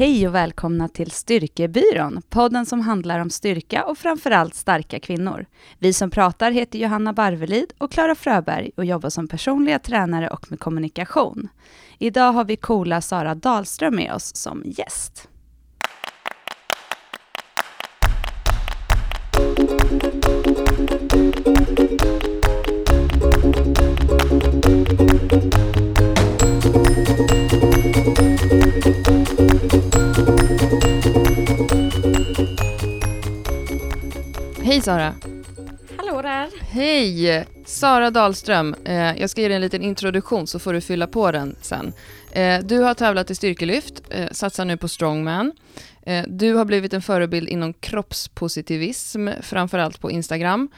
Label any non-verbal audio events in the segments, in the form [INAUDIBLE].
Hej och välkomna till Styrkebyrån, podden som handlar om styrka och framförallt starka kvinnor. Vi som pratar heter Johanna Barvelid och Klara Fröberg och jobbar som personliga tränare och med kommunikation. Idag har vi coola Sara Dahlström med oss som gäst. Hej Sara! Hallå där! Hej! Sara Dahlström. Eh, jag ska ge dig en liten introduktion så får du fylla på den sen. Eh, du har tävlat i styrkelyft, eh, satsar nu på strongman. Du har blivit en förebild inom kroppspositivism, framförallt på Instagram.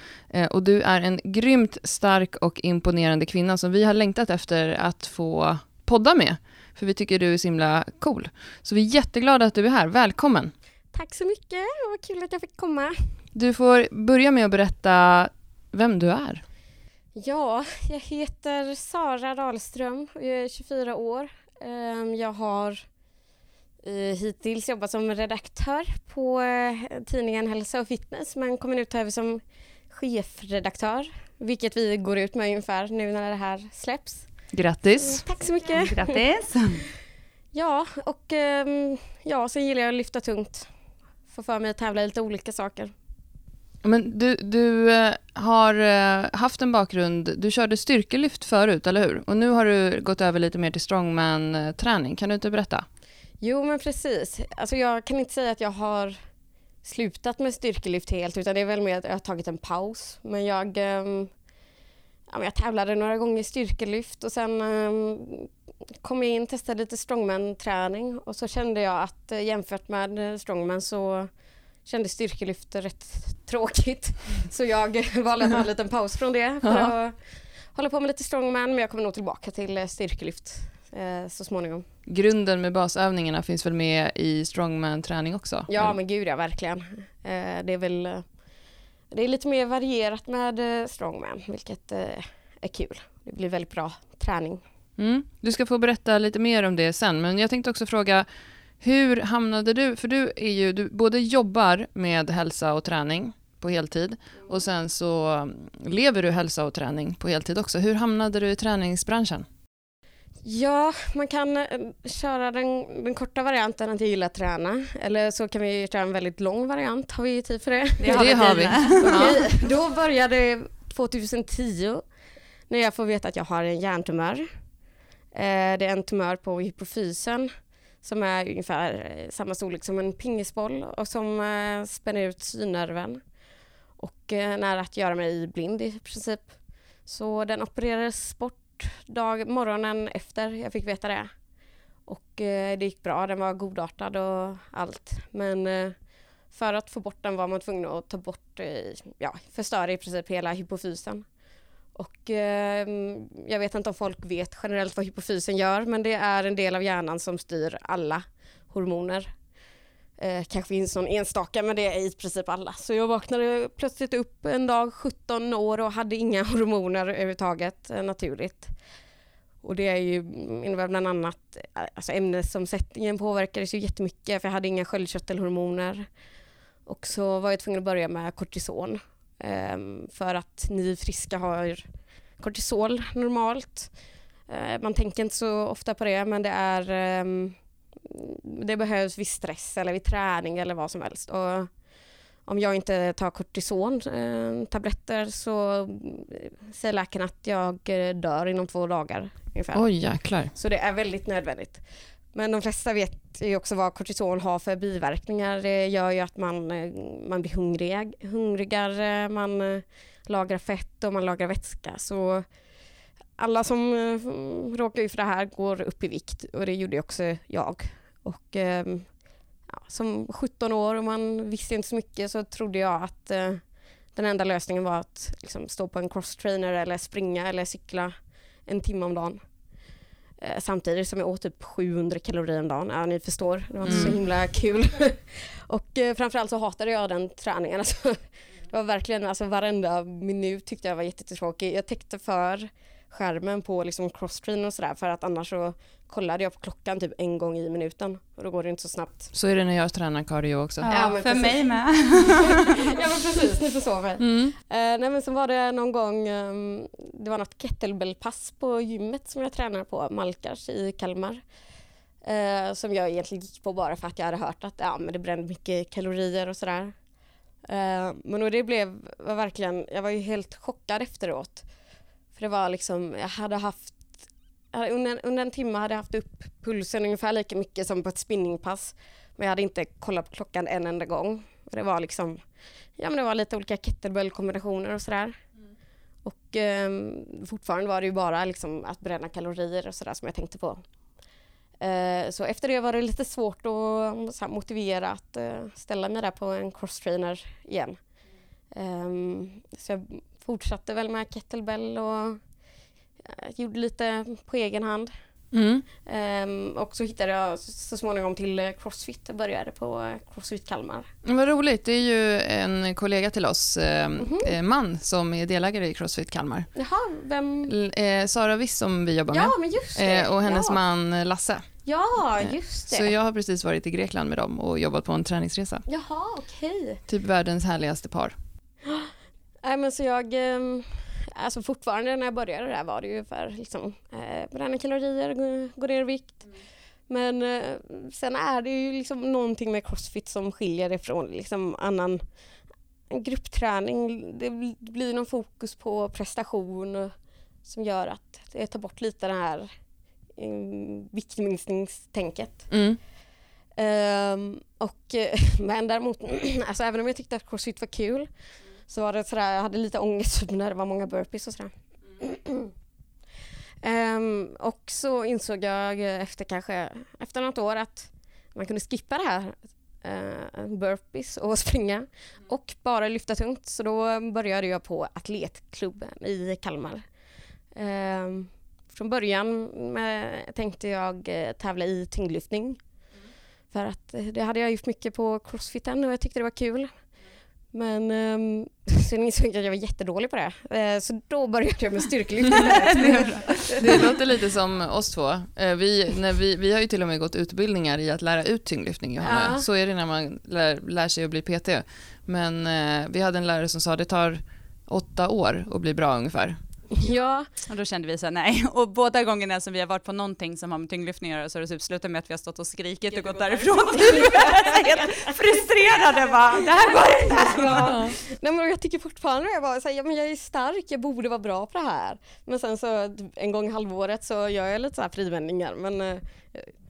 Och du är en grymt stark och imponerande kvinna som vi har längtat efter att få podda med. För vi tycker du är så himla cool. Så vi är jätteglada att du är här. Välkommen! Tack så mycket, vad kul att jag fick komma. Du får börja med att berätta vem du är. Ja, jag heter Sara Dahlström och jag är 24 år. Ehm, jag har eh, hittills jobbat som redaktör på eh, tidningen Hälsa och Fitness men kommer nu ta över som chefredaktör, vilket vi går ut med ungefär nu när det här släpps. Grattis! Tack så mycket! Grattis! [LAUGHS] Ja, och ehm, ja, så gillar jag att lyfta tungt. Få för mig att tävla i lite olika saker. Men du, du eh, har eh, haft en bakgrund, du körde styrkelyft förut, eller hur? Och nu har du gått över lite mer till strongman-träning. Kan du inte berätta? Jo, men precis. Alltså jag kan inte säga att jag har slutat med styrkelyft helt, utan det är väl mer att jag har tagit en paus. Men jag, ehm, ja, jag tävlade några gånger i styrkelyft och sen ehm, kom jag in och testade lite strongman-träning och så kände jag att eh, jämfört med strongman så kände styrkelyft rätt tråkigt. Så jag [LAUGHS] valde att ta en liten paus från det för att hålla på med lite strongman men jag kommer nog tillbaka till eh, styrkelyft eh, så småningom. Grunden med basövningarna finns väl med i strongman-träning också? Ja eller? men gud ja, verkligen. Eh, det är väl det är lite mer varierat med strongman vilket eh, är kul. Det blir väldigt bra träning. Mm. Du ska få berätta lite mer om det sen, men jag tänkte också fråga hur hamnade du, för du är ju, du både jobbar med hälsa och träning på heltid och sen så mm, lever du hälsa och träning på heltid också. Hur hamnade du i träningsbranschen? Ja, man kan eh, köra den, den korta varianten att jag gillar att träna eller så kan vi köra en väldigt lång variant. Har vi tid för det? Det har vi. [LAUGHS] Okej, då började 2010 när jag får veta att jag har en hjärntumör. Eh, Det är en tumör på hypofysen som är ungefär eh, samma storlek som en pingisboll och som eh, spänner ut synnerven och eh, nära att göra mig blind i princip. Så den opererades bort dag, morgonen efter jag fick veta det. Och eh, det gick bra, den var godartad och allt. Men eh, för att få bort den var man tvungen att ta bort, eh, ja, förstöra i princip hela hypofysen. Och eh, jag vet inte om folk vet generellt vad hypofysen gör men det är en del av hjärnan som styr alla hormoner. Eh, kanske finns någon enstaka men det är i princip alla. Så jag vaknade plötsligt upp en dag 17 år och hade inga [LAUGHS] hormoner överhuvudtaget eh, naturligt. Och det är ju, innebär bland annat, eh, alltså ämnesomsättningen påverkades ju jättemycket för jag hade inga sköldkörtelhormoner. Och så var jag tvungen att börja med kortison ehm, för att ni friska har kortisol normalt. Eh, man tänker inte så ofta på det men det är ehm, det behövs vid stress eller vid träning eller vad som helst. Och om jag inte tar kortison eh, tabletter så eh, säger läkaren att jag eh, dör inom två dagar ungefär. Oj, jäklar. Så det är väldigt nödvändigt. Men de flesta vet ju också vad kortisol har för biverkningar. Det gör ju att man, eh, man blir hungrig, hungrigare, man eh, lagrar fett och man lagrar vätska. Så alla som eh, råkar ut för det här går upp i vikt och det gjorde också jag. Och ehm, ja, som 17 år och man visste inte så mycket så trodde jag att den enda lösningen var att liksom, stå på en crosstrainer eller springa eller cykla en timme om dagen. Eh, samtidigt som jag åt typ 700 kalorier om dagen. Ja, ni förstår, det var inte så Mm. himla kul. [LAUGHS] och eh, framförallt så hatade jag den träningen. [LAUGHS] Alltså, det var verkligen, alltså varenda minut tyckte jag var jättetråkig. Jag täckte för skärmen på liksom crosstrain och sådär för att annars så kollade jag på klockan typ en gång i minuten och då går det inte så snabbt. Så är det när jag tränar cardio också. Ja, Ja, för precis. mig med. [LAUGHS] ja men precis, ni förstår mig. Mm. Eh, nej men så var det någon gång, ehm, det var något kettlebellpass på gymmet som jag tränade på, Malkars i Kalmar. Eh, som jag egentligen gick på bara för att jag hade hört att ja, men det brände mycket kalorier och sådär. Eh, men och det blev var verkligen, jag var ju helt chockad efteråt. För det var liksom, jag hade haft, under, under en timme hade jag haft upp pulsen ungefär lika mycket som på ett spinningpass. Men jag hade inte kollat på klockan en enda gång. Det var liksom Ja men det var lite olika kettlebell-kombinationer och sådär. Och ehm, fortfarande var det ju bara liksom att bränna kalorier och sådär som jag tänkte på. Eh, så efter det var det lite svårt att här, motivera att eh, ställa mig där på en crosstrainer igen. Ehm, så jag fortsatte väl med kettlebell och eh, gjorde lite på egen hand. Mm. Ehm, och så hittade jag så småningom till eh, crossfit. Jag började på eh, crossfit Kalmar. Vad roligt, det är ju en kollega till oss, eh, Mhm. eh, man, som är delägare i Crossfit Kalmar. Jaha, vem? L- eh, Sara Wiss som vi jobbar med. Ja, men just det. Eh, och hennes ja. man Lasse. Ja, just det. Så jag har precis varit i Grekland med dem och jobbat på en träningsresa. Jaha, okej. Typ världens härligaste par. Nej men så jag, ehm, alltså fortfarande när jag började där var det ju för liksom eh, bränna kalorier, gå, gå ner i vikt. Men eh, sen är det ju liksom någonting med crossfit som skiljer det från liksom annan gruppträning. Det bl- blir någon fokus på prestation som gör att det tar bort lite det här um, viktminskningstänket. Mm. Ehm, och, eh, [LAUGHS] men däremot, [CLEARS THROAT] alltså även om jag tyckte att crossfit var kul så var det sådär, jag hade lite ångest typ när det var många burpees och sådär. Ehm, och så insåg jag efter kanske, efter något år att man kunde skippa det här uh, burpees och [LAUGHS] springa och bara lyfta tungt. Så då började jag på atletklubben i Kalmar. Ehm, från början med, tänkte jag eh, tävla i tyngdlyftning. För att eh, det hade jag gjort mycket på crossfiten och jag tyckte det var kul. Men um, sen insåg jag att jag var jättedålig på det. Eh, så då började jag med styrkelyft. [LAUGHS] [LAUGHS] Det låter lite som oss två. Eh, Vi, när vi, vi har ju till och med gått utbildningar i att lära ut tyngdlyftning, Johanna. Ja. Så är det när man lär, lär sig att bli PT. Men eh, vi hade en lärare som sa att det tar åtta år att bli bra ungefär. [LAUGHS] ja, Och då kände vi så här, nej. [LAUGHS] Och båda gångerna som vi har varit på någonting som har med tyngdlyftning att göra så har det typ slutat med att vi har stått och skrikit och gått därifrån. [LAUGHS] Helt frustrerade bara, det här går inte. ja. Nej, men jag tycker fortfarande jag var så här, ja, men jag är stark, jag borde vara bra på det här. Men sen så en gång i halvåret så gör jag lite så här frivändningar men eh,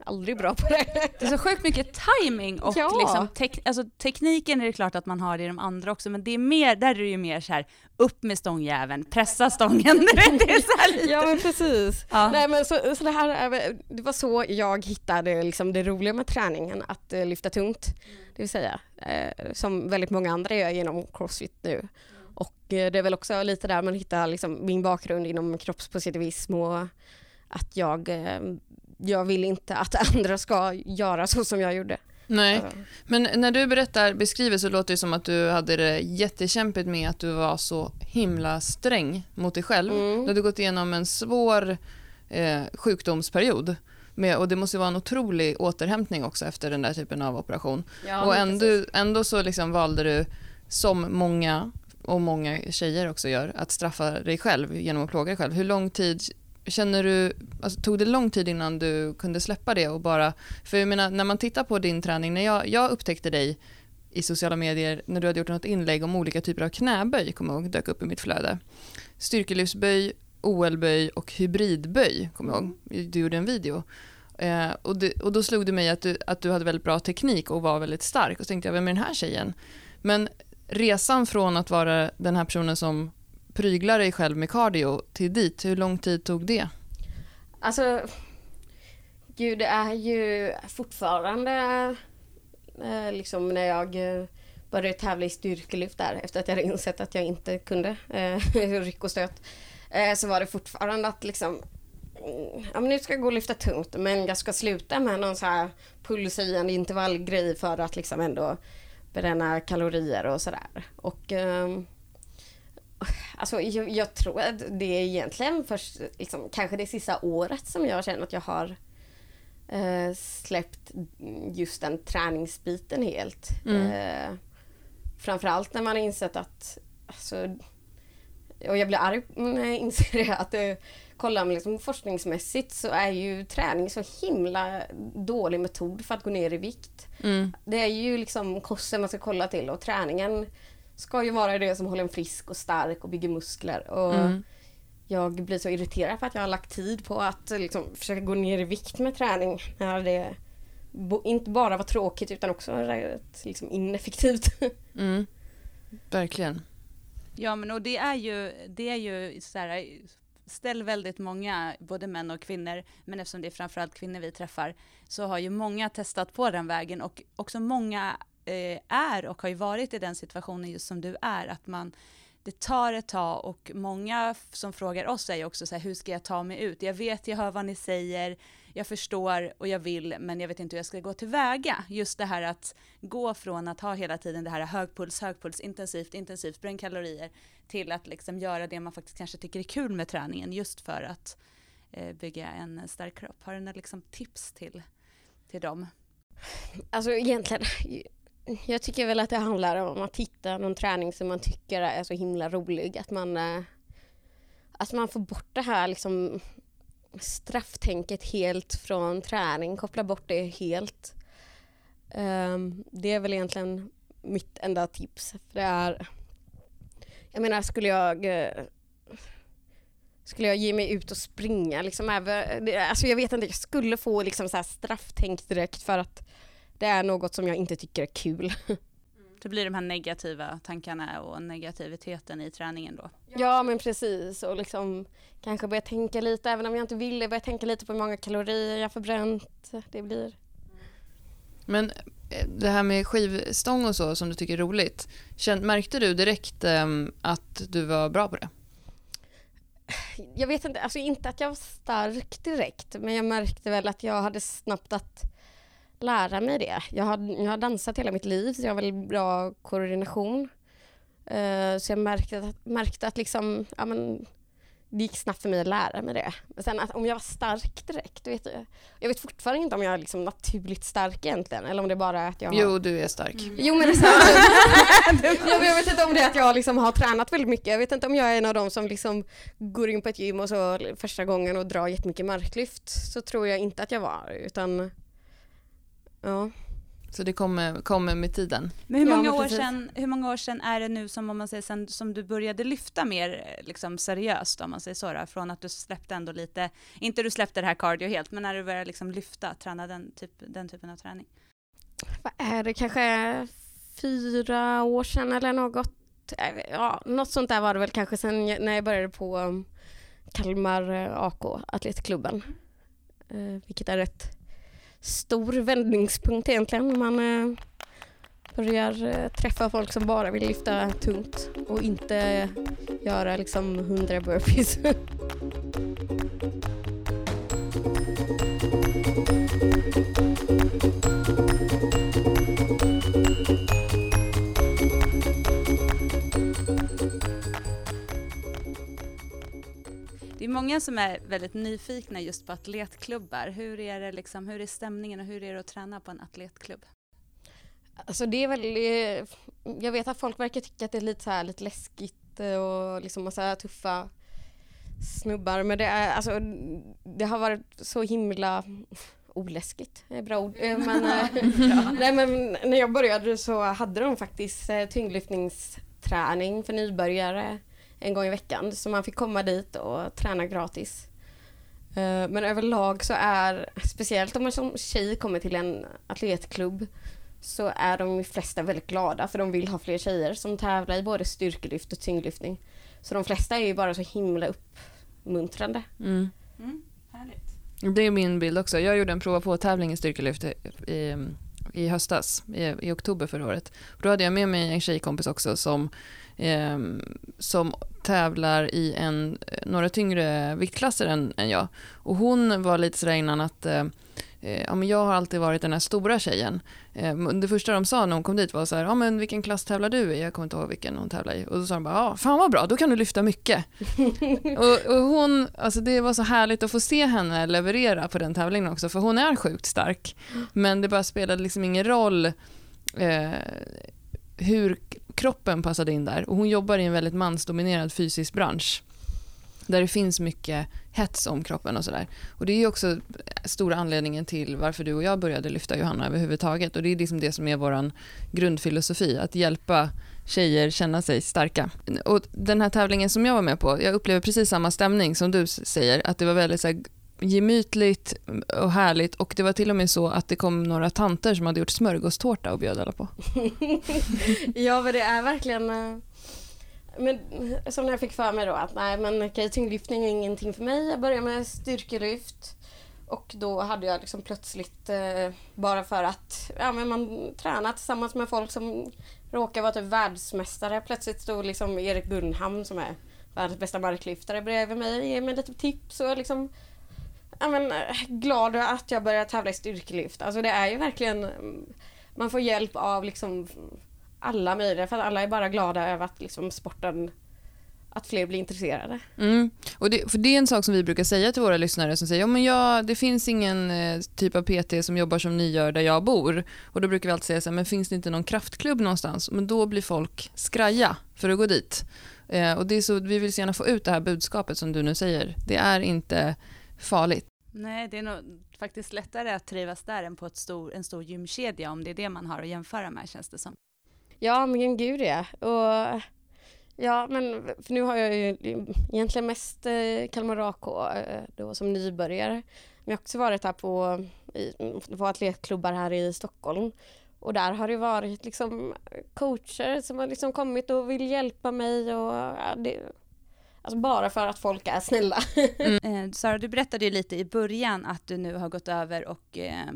aldrig bra på det. Det är så sjukt mycket timing och Ja. liksom tek- alltså, tekniken är det klart att man har i de andra också, men det är mer, där är det ju mer så här, upp med stångjäveln, pressa stången, [LAUGHS] det är så lite. Ja men precis. Ja. Nej, men så, så det, här, det var så jag hittade liksom det roliga med träningen, att eh, lyfta tungt. Det vill säga, eh, som väldigt många andra gör genom crossfit nu. Och eh, det är väl också lite där man hittar liksom, min bakgrund inom kroppspositivism och att jag, jag vill inte att [LAUGHS] andra ska göra så som jag gjorde. Nej, men när du berättar, beskriver så låter det som att du hade det jättekämpigt med att du var så himla sträng mot dig själv. Mm. Du hade gått igenom en svår eh, sjukdomsperiod. Med, och det måste vara en otrolig återhämtning också efter den där typen av operation. och ändå, ändå så liksom valde du, som många och många tjejer också gör, att straffa dig själv genom att plåga dig själv. Hur lång tid känner du, alltså, tog det lång tid innan du kunde släppa det och bara, för jag menar när man tittar på din träning, när jag, jag upptäckte dig i sociala medier när du hade gjort något inlägg om olika typer av knäböj, kommer jag ihåg, dök upp i mitt flöde. Styrkelyftsböj, OL-böj och hybridböj, kommer jag ihåg. Du gjorde en video. Eh, och, det, och då slog det mig att du, att du hade väldigt bra teknik och var väldigt stark. Och så tänkte jag, vem är den här tjejen? Men resan från att vara den här personen som prygla dig själv med cardio till dit, hur lång tid tog det? Alltså, gud det är ju fortfarande eh, liksom när jag eh, började tävla i styrkelyft där efter att jag hade insett att jag inte kunde eh, [LAUGHS] ryck och stöt. Så var det fortfarande att liksom ja, men nu ska jag gå och lyfta tungt men jag ska sluta med någon så här pulshöjande intervallgrej för att liksom ändå bränna kalorier och sådär. Och ehm, Alltså, jag, jag tror att det är egentligen först liksom, kanske det sista året som jag känner att jag har eh, släppt just den träningsbiten helt. Mm. Eh, framförallt när man har insett att, alltså, och jag blir arg när jag inser det, att det, kollar man liksom forskningsmässigt så är ju träning så himla dålig metod för att gå ner i vikt. Mm. Det är ju liksom kosten man ska kolla till och träningen ska ju vara det som håller en frisk och stark och bygger muskler. Och Mm. Jag blir så irriterad för att jag har lagt tid på att liksom, försöka gå ner i vikt med träning. När det inte bara var tråkigt utan också rätt liksom, ineffektivt. [LAUGHS] Mm. Verkligen. Ja, men och det är ju, det är ju så här, ställ väldigt många, både män och kvinnor, men eftersom det är framförallt kvinnor vi träffar, så har ju många testat på den vägen och också många eh, är och har ju varit i den situationen just som du är, att man det tar ett tag och många som frågar oss är ju också så här, hur ska jag ta mig ut? Jag vet, jag hör vad ni säger, jag förstår och jag vill, men jag vet inte hur jag ska gå tillväga. Just det här att gå från att ha hela tiden det här högpuls, högpuls, intensivt, intensivt, bränn kalorier, till att liksom göra det man faktiskt kanske tycker är kul med träningen, just för att eh, bygga en stark kropp. Har du några liksom tips till, till dem? Alltså egentligen, jag tycker väl att det handlar om att hitta någon träning som man tycker är så himla rolig. Att man, eh, att man får bort det här liksom strafftänket helt från träning, koppla bort det helt. Ehm, det är väl egentligen mitt enda tips. För det är, jag menar, skulle jag eh, skulle jag ge mig ut och springa liksom även, alltså jag vet inte, jag skulle få liksom så här strafftänk direkt för att det är något som jag inte tycker är kul. [LAUGHS] Det blir de här negativa tankarna och negativiteten i träningen då. Ja men precis och liksom kanske börja tänka lite, även om jag inte ville, börja tänka lite på hur många kalorier jag förbränt det blir. Men eh, det här med skivstång och så som du tycker är roligt, märkte du direkt ehm, att du var bra på det? Jag vet inte, alltså inte att jag var stark direkt men jag märkte väl att jag hade snabbt att lära mig det. Jag har, jag har dansat hela mitt liv så jag har väl bra koordination. Eh, så jag märkte att, märkte att liksom, ja men det gick snabbt för mig att lära mig det. Men sen att om jag var stark direkt, vet jag, jag vet fortfarande inte om jag är liksom naturligt stark egentligen eller om det bara är att jag har... Jo, du är stark. Jo men det är sant. [LAUGHS] ja, men jag vet inte om det är att jag liksom har tränat väldigt mycket. Jag vet inte om jag är en av dem som liksom går in på ett gym och så första gången och drar jättemycket marklyft. Så tror jag inte att jag var. Utan ja. Så det kommer, kommer med tiden. Men hur Ja, många, men år sedan, hur många år sedan är det nu som, om man säger, sen, som du började lyfta mer liksom, seriöst, om man säger så, då, från att du släppte ändå lite, inte du släppte det här cardio helt, men när du började liksom lyfta, träna den, typ, den typen av träning? Vad är det? Kanske fyra år sedan eller något. Eh, Ja, något sånt där var det väl kanske sen när jag började på um, Kalmar eh, AK, Atletklubben. Eh, vilket är ett stor vändningspunkt egentligen. Man eh, börjar eh, träffa folk som bara vill lyfta tungt och inte göra liksom 100 burpees. [LAUGHS] Det är många som är väldigt nyfikna just på atletklubbar. Hur är, det liksom, hur är stämningen och hur är det att träna på en atletklubb? Alltså det är väl, jag vet att folk verkar tycka att det är lite så här lite läskigt och liksom massa tuffa snubbar men det är alltså det har varit så himla oläskigt, är bra ord. Eh, Men, eh, [LAUGHS] nej, men när jag började så hade de faktiskt eh, tyngdlyftningsträning för nybörjare en gång i veckan så man fick komma dit och träna gratis. Eh, Men överlag så är, speciellt om man som tjej kommer till en atletklubb så är de flesta väldigt glada för de vill ha fler tjejer som tävlar i både styrkelyft och tyngdlyftning. Så de flesta är ju bara så himla uppmuntrande. Mm. Mm, härligt. Det är min bild också. Jag gjorde en prova på tävling i styrkelyft i, i, i höstas, i, i oktober förra året. Då hade jag med mig en tjejkompis också som, eh, som tävlar i en, några tyngre viktklasser än, än jag. Och hon var lite sådär innan att eh, eh, ja, men jag har alltid varit den här stora tjejen. Eh, det första de sa när hon kom dit var så här, ja men vilken klass tävlar du i? Jag kommer inte ihåg vilken hon tävlar i. Och då sa de bara, ja fan vad bra, då kan du lyfta mycket. [LAUGHS] och, och, hon, alltså det var så härligt att få se henne leverera på den tävlingen också, för hon är sjukt stark. Men det bara spelade liksom ingen roll eh, hur kroppen passade in där. Och hon jobbar i en väldigt mansdominerad fysisk bransch där det finns mycket hets om kroppen och sådär. Och det är också stora anledningen till varför du och jag började lyfta Johanna överhuvudtaget. Och det är liksom det som är vår grundfilosofi, att hjälpa tjejer känna sig starka. Och den här tävlingen som jag var med på, jag upplever precis samma stämning som du säger, att det var väldigt så här, gemytligt och härligt och det var till och med så att det kom några tanter som hade gjort smörgåstårta och bjöd alla på. [LAUGHS] ja men det är verkligen eh, men som jag fick för mig då att nej men okay, tyngdlyftning är ingenting för mig. Jag började med styrkelyft. Och då hade jag liksom plötsligt, eh, bara för att ja, men man tränar tillsammans med folk som råkar vara typ världsmästare. Plötsligt stod liksom Erik Gunnhamn som är världens bästa marklyftare bredvid mig och ger mig lite tips. Och liksom, ja, men, eh, glad att jag började tävla i styrkelyft. Alltså det är ju verkligen, mm, man får hjälp av liksom alla möjliga för att alla är bara glada över att liksom sporten att fler blir intresserade. Mm. Och det, för det är en sak som vi brukar säga till våra lyssnare som säger ja, men ja, det finns ingen eh, typ av PT som jobbar som ni gör där jag bor. Och då brukar vi alltid säga så här, men finns det inte någon kraftklubb någonstans? Men då blir folk skraja för att gå dit. Eh, och det är så, vi vill så gärna få ut det här budskapet som du nu säger. Det är inte farligt. Nej, det är nog faktiskt lättare att trivas där än på ett stor, en stor gymkedja om det är det man har att jämföra med känns det som. Ja, men gud ja. Och, ja, men för nu har jag ju egentligen mest eh, Kalmar AK eh, då som nybörjare. Men jag har också varit här på, i, på atletklubbar här i Stockholm. Och där har det varit liksom coacher som har liksom kommit och vill hjälpa mig och ja, det, Alltså bara för att folk är snälla. Mm. [LAUGHS] Eh, Sara, du berättade ju lite i början att du nu har gått över och eh,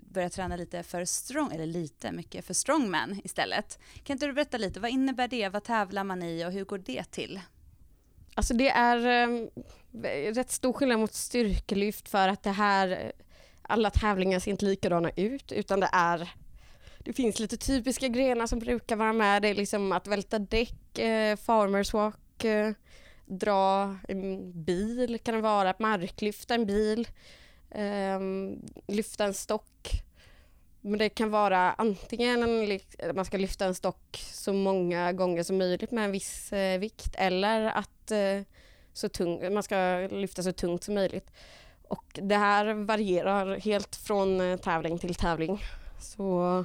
börjat träna lite för strong, eller lite, mycket för strongman istället. Kan inte du berätta lite, vad innebär det, vad tävlar man i och hur går det till? Alltså det är eh, rätt stor skillnad mot styrkelyft för att det här, alla tävlingar ser inte likadana ut utan det är det finns lite typiska grenar som brukar vara med. Det är liksom att välta däck, eh, farmers walk, eh, dra en bil kan det vara, marklyfta en bil, eh, lyfta en stock. Men det kan vara antingen en, man ska lyfta en stock så många gånger som möjligt med en viss eh, vikt eller att eh, så tung, man ska lyfta så tungt som möjligt. Och det här varierar helt från eh, tävling till tävling. Så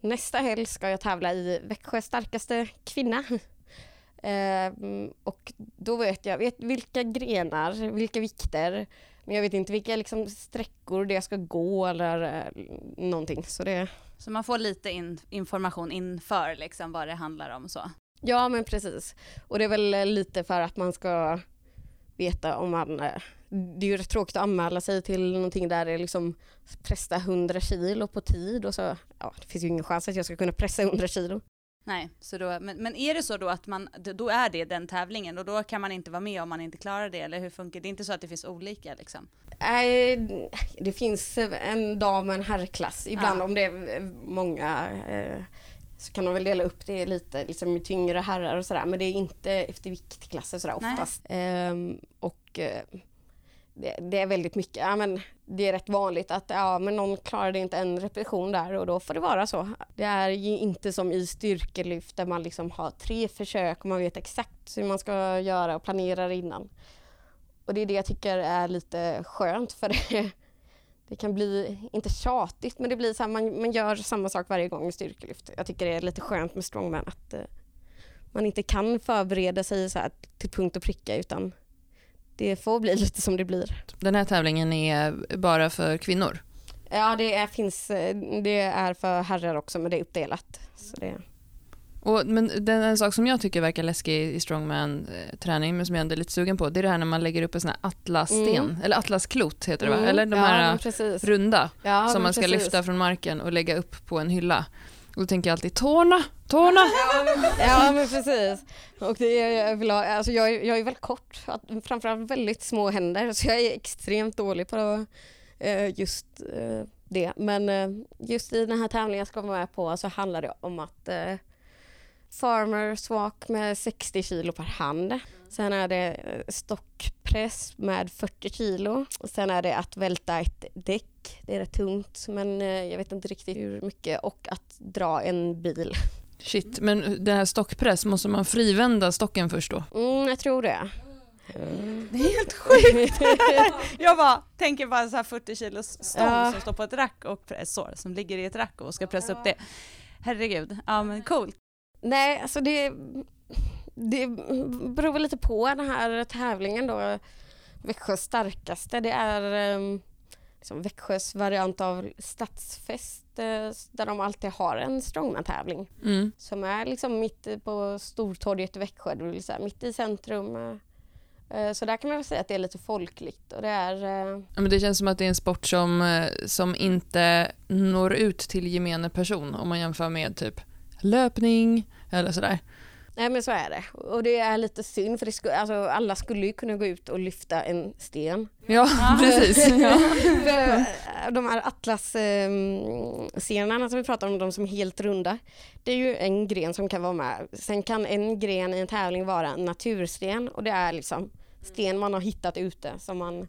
nästa helg ska jag tävla i Växjös starkaste kvinna och då vet jag vet vilka grenar, vilka vikter, men jag vet inte vilka liksom, sträckor det ska gå eller eh, någonting. Så, det... så man får lite in, information inför liksom, vad det handlar om så? Ja men precis. Och det är väl lite för att man ska veta om man... Eh, det är ju rätt tråkigt att anmäla sig till någonting där det är liksom pressa 100 kilo på tid och så, ja det finns ju ingen chans att jag ska kunna pressa 100 kilo. Nej, så då, men, men är det så då att man, då är det den tävlingen och då kan man inte vara med om man inte klarar det eller hur funkar det? Det är inte så att det finns olika liksom? Nej, det finns en dam och en herrklass. Ibland ja. om det är många eh, så kan de väl dela upp det lite liksom tyngre herrar och sådär men det är inte efter viktklasser sådär oftast. Ehm, och eh, det, det, är väldigt mycket, ja men det är rätt vanligt att ja, men någon klarade inte en repetition där och då får det vara så. Det är ju inte som i styrkelyft där man liksom har tre försök och man vet exakt hur man ska göra och planerar innan. Och det är det jag tycker är lite skönt för det, det kan bli, inte tjatigt, men det blir så här, man, man gör samma sak varje gång i styrkelyft. Jag tycker det är lite skönt med strongman att eh, man inte kan förbereda sig så här till punkt och pricka utan det får bli lite som det blir. Den här tävlingen är bara för kvinnor? Ja, det är, finns, det är för herrar också, men det är uppdelat. Så det... Och, men den, en sak som jag tycker verkar läskig i strongman-träning, men som jag ändå är lite sugen på, det är det här när man lägger upp en sån här atlassten, mm. eller atlasklot heter det va? Mm. Eller de här ja, runda, ja, som man ska precis. lyfta från marken och lägga upp på en hylla. Och då tänker jag alltid tårna, tårna. Ja men precis. Och det är, jag, vill ha, alltså jag, jag är väldigt kort, framförallt väldigt små händer så jag är extremt dålig på eh, just eh, det. Men eh, just i den här tävlingen jag ska vara med på så handlar det om att farmers walk med 60 kilo per hand. Sen är det eh, stockpress med 40 kilo. Och sen är det att välta ett däck. Det är rätt tungt men eh, jag vet inte riktigt hur mycket. Och att dra en bil. Shit, men den här stockpress, måste man frivända stocken först då? Mm, jag tror det. Det är helt sjukt! [LAUGHS] jag bara tänker bara så här 40 kilos stång Ja. som står på ett rack och pressor som ligger i ett rack och ska pressa upp det. Herregud, ja men coolt. Nej, alltså det, det beror lite på den här tävlingen då. Växjös starkaste, det är um, liksom Växjös variant av stadsfest eh, där de alltid har en strongman-tävling Mm. som är liksom mitt på Stortorget i Växjö, det vill säga mitt i centrum. eh. Eh, Så där kan man väl säga att det är lite folkligt och det är Ja, men det känns som att det är en sport som, som inte når ut till gemene person om man jämför med typ löpning eller sådär. Nej men så är det. Och det är lite synd för det sku, alltså, alla skulle ju kunna gå ut och lyfta en sten. Ja, [LAUGHS] precis. [LAUGHS] Ja. [LAUGHS] Eh, de här atlas-scenerna som vi pratar om, de som är helt runda. Det är ju en gren som kan vara med. Sen kan en gren i en tävling vara en natursten och det är liksom sten man har hittat ute som man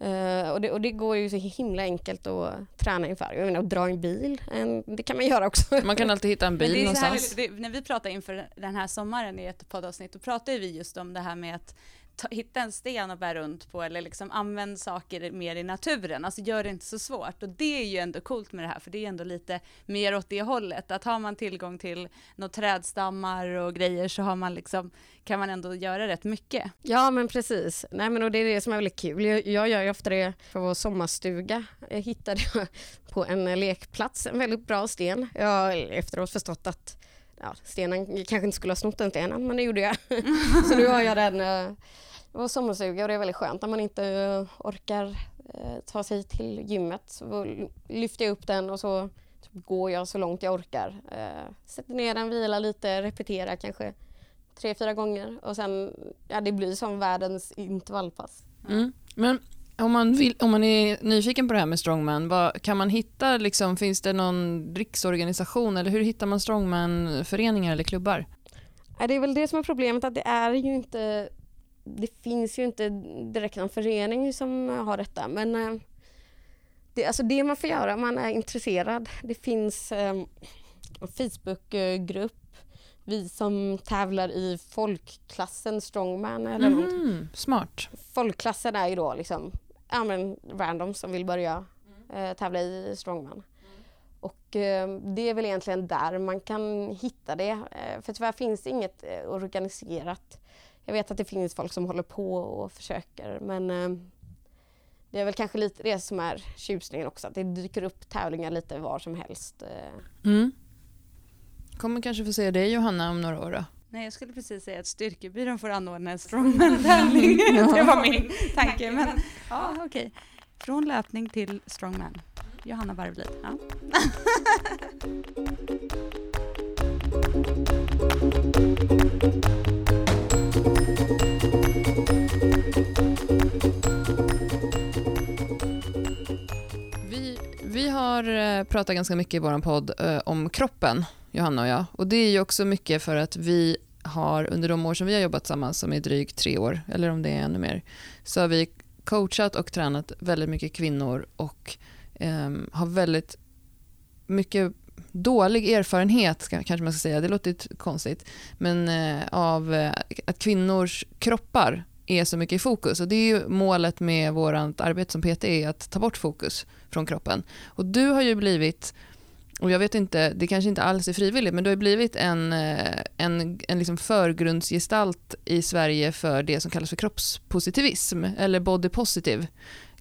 eh, och, det, och det går ju så himla enkelt att träna inför. Jag menar, att dra en bil, en, det kan man göra också. Man kan alltid hitta en bil det är så här, någonstans. det, när vi pratar inför den här sommaren i ett poddavsnitt, då pratar ju vi just om det här med att ta, hitta en sten och bära runt på eller liksom använd saker mer i naturen, alltså gör det inte så svårt. Och det är ju ändå coolt med det här, för det är ändå lite mer åt det hållet, att har man tillgång till några trädstammar och grejer så har man liksom, kan man ändå göra rätt mycket. Ja men precis. Nej, men och det är det som är väldigt kul. Jag, jag gör ju ofta det för vår sommarstuga. Jag hittade [LAUGHS] på en lekplats en väldigt bra sten. Jag har efteråt förstått att ja, stenen jag kanske inte skulle ha snott den stenen men det gjorde jag. [LAUGHS] Så nu har jag den eh, vår sommarstuga och det är väldigt skönt när man inte eh, orkar eh, ta sig till gymmet. Så lyfter jag upp den och så typ går jag så långt jag orkar. Sätter ner den, vilar lite, repeterar kanske tre, fyra gånger och sen, ja det blir som världens intervallpass. Mm. Men om man, vill, om man är nyfiken på det här med strongman, vad, kan man hitta, liksom, finns det någon riksorganisation eller hur hittar man strongman-föreningar eller klubbar? Det är väl det som är problemet att det är ju inte, det finns ju inte direkt någon förening som har detta men eh, det, alltså det man får göra om man är intresserad, det finns eh, en Facebookgrupp vi som tävlar i folkklassen strongman eller något. Mhm, smart. folkklassen är ju då liksom ja, men random som vill börja eh, tävla i strongman. Och eh, det är väl egentligen där man kan hitta det. Eh, för tyvärr finns det inget eh, organiserat. Jag vet att det finns folk som håller på och försöker men eh, det är väl kanske lite det som är tjusningen också, att det dyker upp tävlingar lite var som helst. Eh. Mm. Kommer kanske få se dig Johanna om några år då? Nej, jag skulle precis säga att styrkebyrån får anordna en strongman-tävling. [LAUGHS] det var min [LAUGHS] tanke. Men ja, okej. Från löpning till strongman. Johanna Barvelid. Ja. Vi, vi har eh, pratat ganska mycket i vår podd eh, om kroppen, Johanna och jag. Och det är ju också mycket för att vi har under de år som vi har jobbat tillsammans, som är drygt tre år, eller om det är ännu mer, så har vi coachat och tränat väldigt mycket kvinnor och eh, har väldigt mycket dålig erfarenhet, ska- kanske man ska säga, det låter konstigt, men eh, av eh, att kvinnors kroppar är så mycket i fokus. Och det är ju målet med vårt arbete som PT, är att ta bort fokus från kroppen. Och du har ju blivit, och jag vet inte, det kanske inte alls är frivilligt, men du har ju blivit en, eh, en, en liksom förgrundsgestalt i Sverige för det som kallas för kroppspositivism, eller body positive.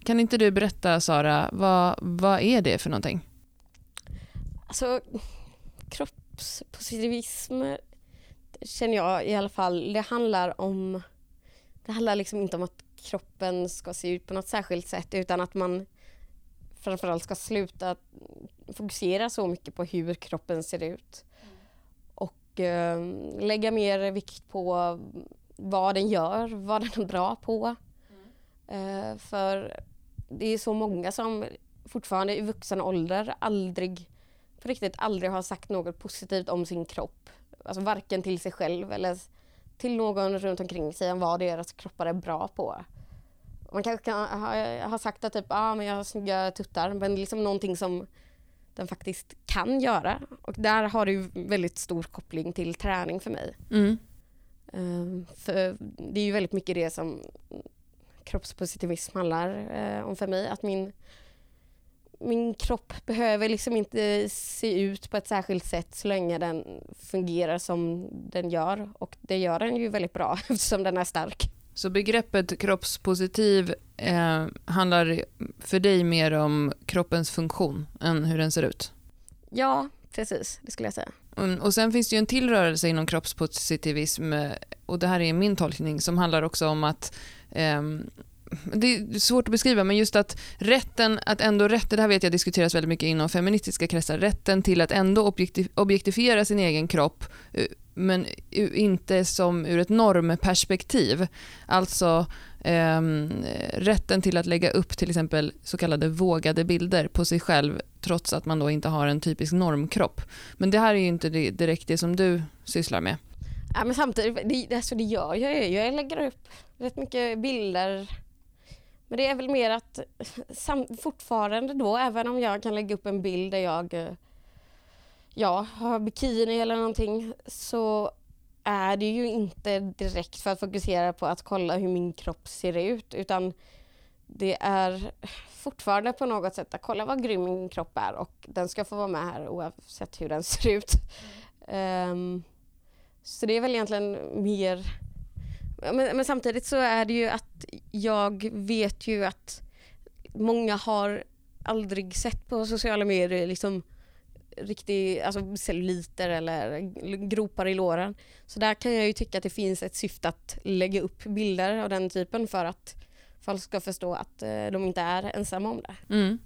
Kan inte du berätta, Sara, vad, vad är det för någonting? Alltså kroppspositivism känner jag i alla fall, det handlar om det handlar liksom inte om att kroppen ska se ut på något särskilt sätt utan att man framförallt ska sluta fokusera så mycket på hur kroppen ser ut. Och eh, lägga mer vikt på vad den gör, vad den är bra på. Eh, för det är så många som fortfarande i vuxen ålder aldrig, på riktigt aldrig har sagt något positivt om sin kropp. Alltså varken till sig själv eller till någon runt omkring sig om vad deras kroppar är bra på. Man kanske kan ha, ha sagt att typ, ah, men jag har snygga tuttar, men liksom någonting som den faktiskt kan göra. Och där har det ju väldigt stor koppling till träning för mig. Mm. Um, för det är ju väldigt mycket det som kroppspositivism handlar uh, om för mig. Att min, min kropp behöver liksom inte se ut på ett särskilt sätt så länge den fungerar som den gör. Och det gör den ju väldigt bra [LAUGHS] eftersom den är stark. Så begreppet kroppspositiv eh, handlar för dig mer om kroppens funktion än hur den ser ut? Ja, precis. Det skulle jag säga. Mm, och sen finns det ju en till rörelse inom kroppspositivism eh, och det här är min tolkning som handlar också om att eh, det är svårt att beskriva, men just att rätten att ändå, rätten, det här vet jag diskuteras väldigt mycket inom feministiska kretsar, rätten till att ändå objektif objektifiera sin egen kropp eh, men inte som ur ett normperspektiv. Alltså eh, rätten till att lägga upp till exempel så kallade vågade bilder på sig själv trots att man då inte har en typisk normkropp. Men det här är ju inte direkt det som du sysslar med. Ja, men samtidigt, det, alltså det gör jag ju. Jag lägger upp rätt mycket bilder. Men det är väl mer att fortfarande då, även om jag kan lägga upp en bild där jag eh, ja, har bikini eller någonting så är det ju inte direkt för att fokusera på att kolla hur min kropp ser ut utan det är fortfarande på något sätt att kolla vad grym min kropp är och den ska få vara med här oavsett hur den ser ut. Mm. Um, så det är väl egentligen mer... Men, men, samtidigt så är det ju att jag vet ju att många har aldrig sett på sociala medier liksom riktig alltså celluliter eller gropar i låren. Så där kan jag ju tycka att det finns ett syfte att lägga upp bilder av den typen för att folk ska förstå att eh, de inte är ensamma om det. Mm,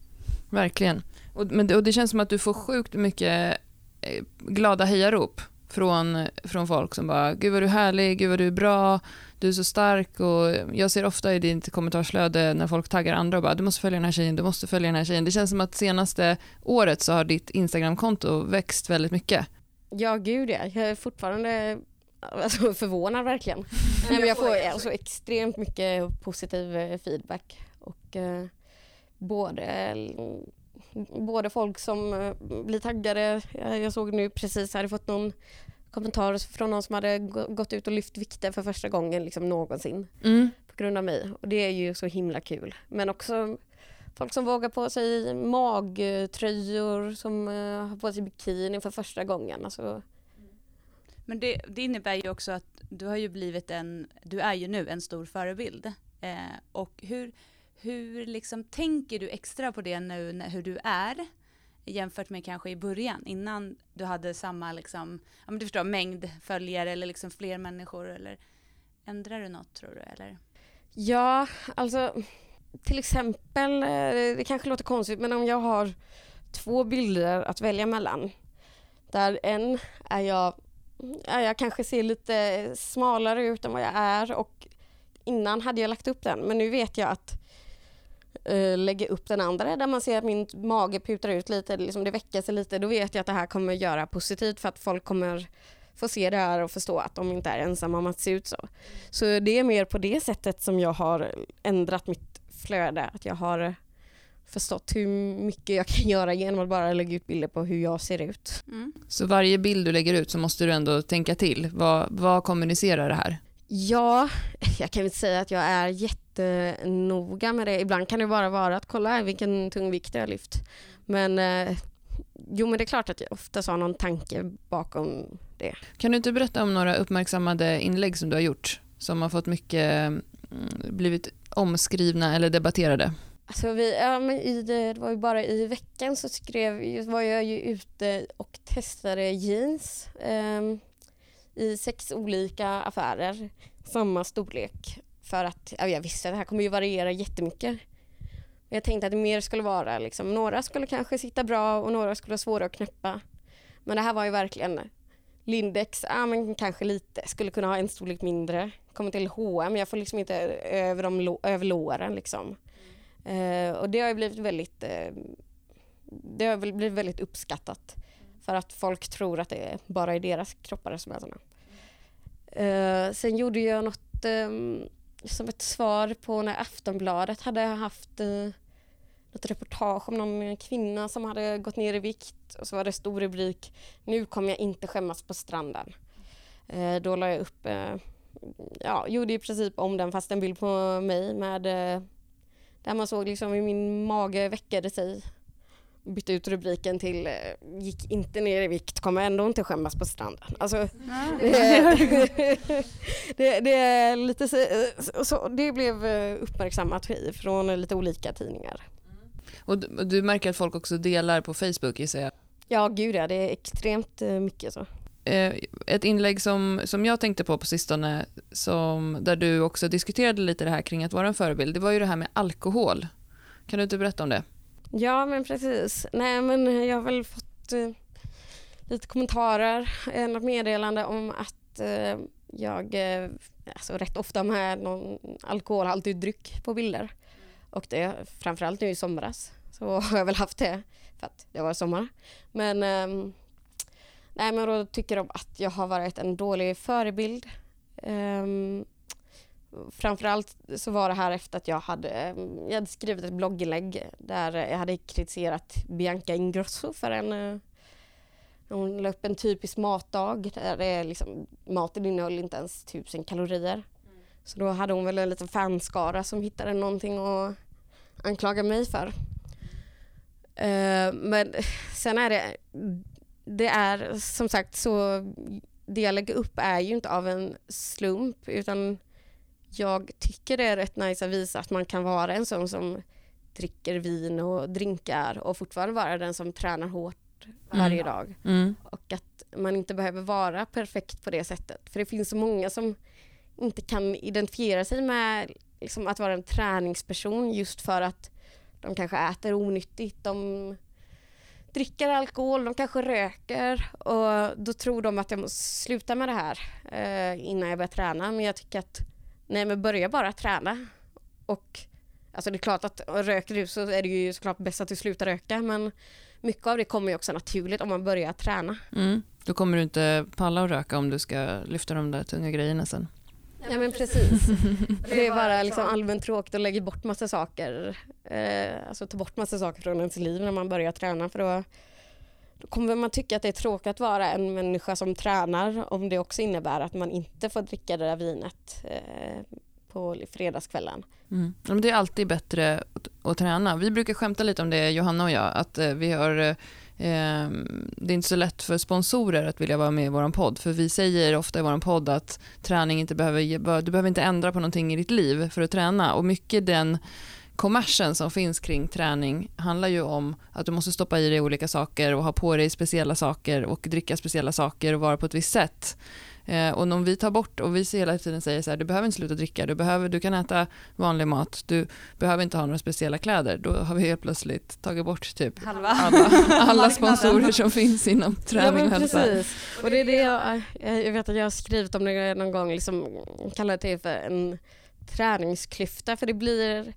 verkligen. Och, men, och det känns som att du får sjukt mycket eh, glada hejarop från, från folk som bara “Gud vad du är härlig, gud vad du är bra, du är så stark” och jag ser ofta i ditt kommentarsflöde när folk taggar andra och bara “Du måste följa den här tjejen, du måste följa den här tjejen”. Det känns som att senaste året så har ditt Instagramkonto växt väldigt mycket. Ja, gud ja. Jag är fortfarande alltså, förvånad verkligen. [LAUGHS] Nej, men jag får alltså, extremt mycket positiv eh, feedback och eh, både både folk som eh, blir taggade. Jag såg nu precis, hade fått någon kommentar från någon som hade gått ut och lyft vikter för första gången liksom någonsin mm. på grund av mig. Och det är ju så himla kul. Men också folk som vågar på sig magtröjor, som uh, har på sig bikini för första gången. Alltså. Men det, det, innebär ju också att du har ju blivit en, du är ju nu en stor förebild. Eh, och hur, hur liksom tänker du extra på det nu när, hur du är jämfört med kanske i början innan du hade samma liksom, ja men du förstår, mängd följare eller liksom fler människor eller ändrar du något tror du eller? Ja, alltså till exempel, eh, det kanske låter konstigt men om jag har två bilder att välja mellan där en är jag, jag kanske ser lite smalare ut än vad jag är och innan hade jag lagt upp den men nu vet jag att uh, lägga upp den andra där man ser att min mage putar ut lite, liksom det väcker sig lite, då vet jag att det här kommer göra positivt för att folk kommer få se det här och förstå att de inte är ensamma om att se ut så. Så det är mer på det sättet som jag har ändrat mitt flöde, att jag har förstått hur mycket jag kan göra genom att bara lägga ut bilder på hur jag ser ut. Mm. Så varje bild du lägger ut så måste du ändå tänka till. Vad, vad kommunicerar det här? Ja, [LAUGHS] jag kan inte säga att jag är jättenoga med det. Ibland kan det bara vara att kolla vilken tung vikt jag har lyft. Men eh, jo, men det är klart att jag ofta har någon tanke bakom det. Kan du inte berätta om några uppmärksammade inlägg som du har gjort som har fått mycket, mm, blivit omskrivna eller debatterade? Alltså vi, ja, men i det, det var ju bara i veckan så skrev, var jag ju ute och testade jeans. Um, i sex olika affärer, samma storlek. För att ja, jag visste att det här kommer ju variera jättemycket. Jag tänkte att det mer skulle vara liksom, några skulle kanske sitta bra och några skulle vara svåra att knäppa. Men det här var ju verkligen Lindex, ja men kanske lite, skulle kunna ha en storlek mindre. Kommer till H&M, jag får liksom inte över, de, över låren liksom. Eh, och det har ju blivit väldigt, eh, det har blivit väldigt uppskattat. För att folk tror att det bara är deras kroppar som är sådana. Uh, eh, sen gjorde jag något um, som ett svar på när Aftonbladet hade haft uh, något reportage om någon kvinna som hade gått ner i vikt och så var det stor rubrik Nu kommer jag inte skämmas på stranden. Uh, då la jag upp, uh, ja, gjorde i princip om den fast en bild på mig med uh, där man såg liksom hur min mage veckade sig. Bytte ut rubriken till eh, Gick inte ner i vikt, kommer ändå inte skämmas på stranden. Alltså, det, [LAUGHS] det, det, är lite så, så, det blev eh, uppmärksammat från lite olika tidningar. Och du, du märker att folk också delar på Facebook gissar jag? Ja, gud ja, det är extremt eh, mycket så. Eh, ett inlägg som, som jag tänkte på på sistone, som, där du också diskuterade lite det här kring att vara en förebild, det var ju det här med alkohol. Kan du inte berätta om det? Ja, men precis. Nej, men jag har väl fått eh, lite kommentarer, eh, något meddelande om att eh, jag eh, alltså rätt ofta med någon alkoholhaltig dryck på bilder. Och det framförallt nu i somras så [LAUGHS] har jag väl haft det för att det var sommar. Men eh, Nej men då tycker de att jag har varit en dålig förebild. Um, framförallt så var det här efter att jag hade, eh, jag hade skrivit ett blogginlägg där jag hade kritiserat Bianca Ingrosso för en eh, hon la upp en typisk matdag där det liksom, maten innehöll inte ens typ tusen kalorier. Mm. Så då hade hon väl en liten fanskara som hittade någonting att anklaga mig för. Uh, men [LAUGHS] sen är det det är som sagt så, det jag lägger upp är ju inte av en slump utan jag tycker det är rätt nice att visa att man kan vara en sån som dricker vin och drinkar och fortfarande vara den som tränar hårt varje mm. dag. Mm. Och att man inte behöver vara perfekt på det sättet. För det finns så många som inte kan identifiera sig med liksom, att vara en träningsperson just för att de kanske äter onyttigt, de dricker alkohol, de kanske röker och då tror de att jag måste sluta med det här eh, innan jag börjar träna. Men jag tycker att nej men börja bara träna. Och alltså det är klart att röker du så är det ju såklart bäst att du slutar röka men mycket av det kommer ju också naturligt om man börjar träna. Mm. Då kommer du inte palla att röka om du ska lyfta de där tunga grejerna sen. Ja men precis. [LAUGHS] Det är bara liksom allmänt tråkigt att lägga bort massa saker. Eh, alltså ta bort massa saker från ens liv när man börjar träna för då, då kommer man tycka att det är tråkigt att vara en människa som tränar om det också innebär att man inte får dricka det där vinet eh, på fredagskvällen. Mm. Det är alltid bättre att, träna. Vi brukar skämta lite om det, Johanna och jag, att eh, vi har eh, det är inte så lätt för sponsorer att vilja vara med i vår podd, för vi säger ofta i vår podd att träning inte behöver, du behöver inte ändra på någonting i ditt liv för att träna och mycket den kommersen som finns kring träning handlar ju om att du måste stoppa i dig olika saker och ha på dig speciella saker och dricka speciella saker och vara på ett visst sätt. Eh, och om vi tar bort och vi hela tiden säger så här, du behöver inte sluta dricka, du, behöver, du kan äta vanlig mat, du behöver inte ha några speciella kläder. Då har vi helt plötsligt tagit bort typ Halva. alla, alla [LAUGHS] sponsorer som finns inom träning och hälsa. Och det är det jag, jag vet att jag har skrivit om det någon gång, liksom, kallar det för en träningsklyfta, för det blir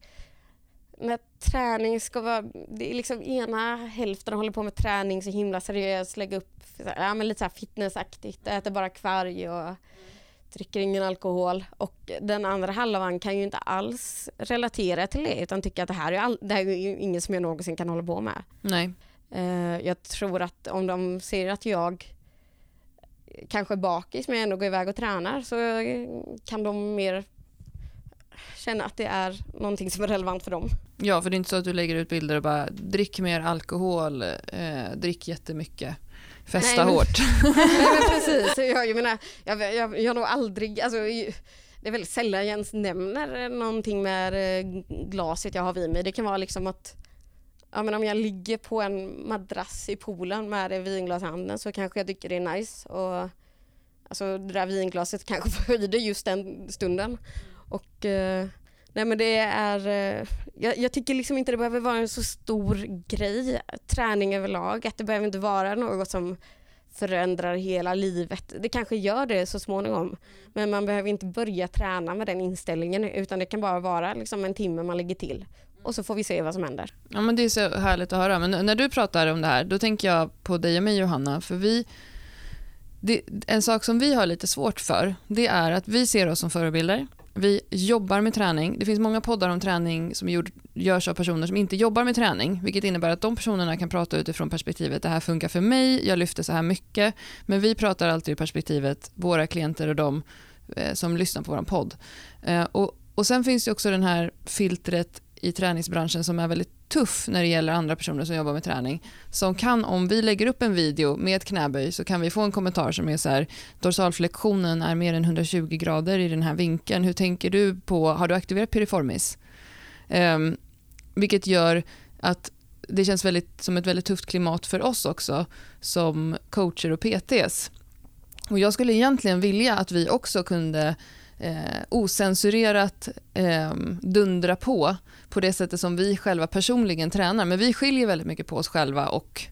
när träning ska vara, det är liksom ena hälften håller på med träning så himla seriöst, lägga upp ja, men lite så här fitnessaktigt, äter bara kvarg och dricker ingen alkohol. Och den andra halvan kan ju inte alls relatera till det utan tycker att det här är, all, det här är ju ingen som jag någonsin kan hålla på med. Nej. Uh, jag tror att om de ser att jag kanske är bakis men ändå går iväg och tränar så kan de mer känna att det är någonting som är relevant för dem. Ja, för det är inte så att du lägger ut bilder och bara drick mer alkohol, eh, drick jättemycket. Festa Nej, hårt. [LAUGHS] Nej men [LAUGHS] precis, jag, jag menar, jag, jag, jag har nog aldrig, alltså, det är väldigt sällan jag ens nämner någonting med eh, glaset jag har vid mig. Det kan vara liksom att ja, men om jag ligger på en madrass i poolen med ett vinglas i handen så kanske jag tycker det är nice. Och, alltså det där vinglaset kanske [LAUGHS] förhöjde just den stunden. Och eh, nej men det är, eh, jag, jag, tycker liksom inte det behöver vara en så stor grej, träning överlag, att det behöver inte vara något som förändrar hela livet. Det kanske gör det så småningom, men man behöver inte börja träna med den inställningen utan det kan bara vara liksom en timme man lägger till och så får vi se vad som händer. Ja, men det är så härligt att höra. Men när du pratar om det här, då tänker jag på dig och mig Johanna, för vi det, en sak som vi har lite svårt för, det är att vi ser oss som förebilder. Vi jobbar med träning. Det finns många poddar om träning som gjord, görs av personer som inte jobbar med träning, vilket innebär att de personerna kan prata utifrån perspektivet det här funkar för mig, jag lyfter så här mycket. Men vi pratar alltid ur perspektivet våra klienter och de eh, som lyssnar på vår podd. Eh, och, och Sen finns det också den här filtret i träningsbranschen som är väldigt tuff när det gäller andra personer som jobbar med träning. Som kan, om vi lägger upp en video med ett knäböj så kan vi få en kommentar som är så här, dorsalflektionen är mer än 120 grader i den här vinkeln. Hur tänker du på, har du aktiverat piriformis? Um, vilket gör att det känns väldigt, som ett väldigt tufft klimat för oss också som coacher och PTs. Och jag skulle egentligen vilja att vi också kunde eh, osensurerat eh, dundra på på det sättet som vi själva personligen tränar. Men vi skiljer väldigt mycket på oss själva och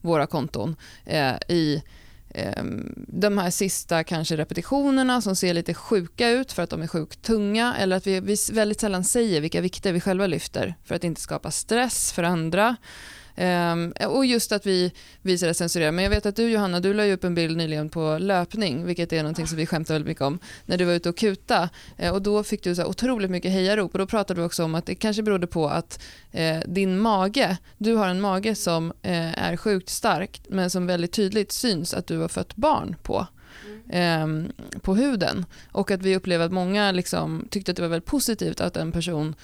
våra konton eh, i eh, de här sista kanske repetitionerna som ser lite sjuka ut för att de är sjukt tunga eller att vi, vi väldigt sällan säger vilka vikter vi själva lyfter för att inte skapa stress för andra Um, och just att vi visar det censurerat. Men jag vet att du Johanna, du la upp en bild nyligen på löpning, vilket är någonting som vi skämtar väldigt mycket om, när du var ute och kuta. Uh, och då fick du så otroligt mycket hejarop och då pratade du också om att det kanske berodde på att eh, din mage, du har en mage som eh, är sjukt stark men som väldigt tydligt syns att du har fött barn på. Um, på huden och att vi upplever att många liksom, tyckte att det var väldigt positivt att en person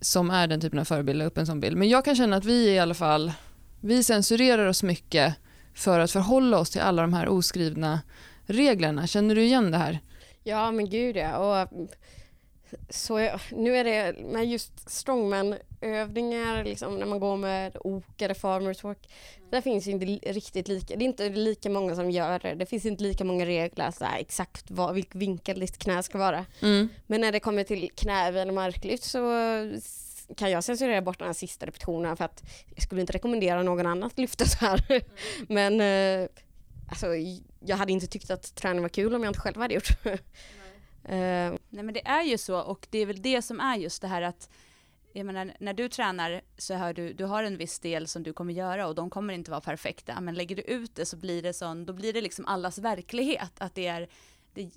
som är den typen av förebild upp en sån bild. Men jag kan känna att vi i alla fall, vi censurerar oss mycket för att förhålla oss till alla de här oskrivna reglerna. Känner du igen det här? Ja men gud ja. Och så nu är det med just strongman-övningar, liksom, när man går med ok eller farmers walk, där finns inte riktigt lika, det är inte lika många som gör det. Det finns inte lika många regler, så här, exakt vad, vilken vinkel ditt knä ska vara. Mm. Men när det kommer till knäböj eller marklyft så kan jag censurera bort den här sista repetitionen för att jag skulle inte rekommendera någon annan att lyfta så här. Mm. [LAUGHS] Men eh, alltså, jag hade inte tyckt att träning var kul om jag inte själv hade gjort. [LAUGHS] Uh, nej men det är ju så och det är väl det som är just det här att jag menar, när du tränar så har du, du har en viss del som du kommer göra och de kommer inte vara perfekta. Men lägger du ut det så blir det sån, då blir det liksom allas verklighet. Att det är, det,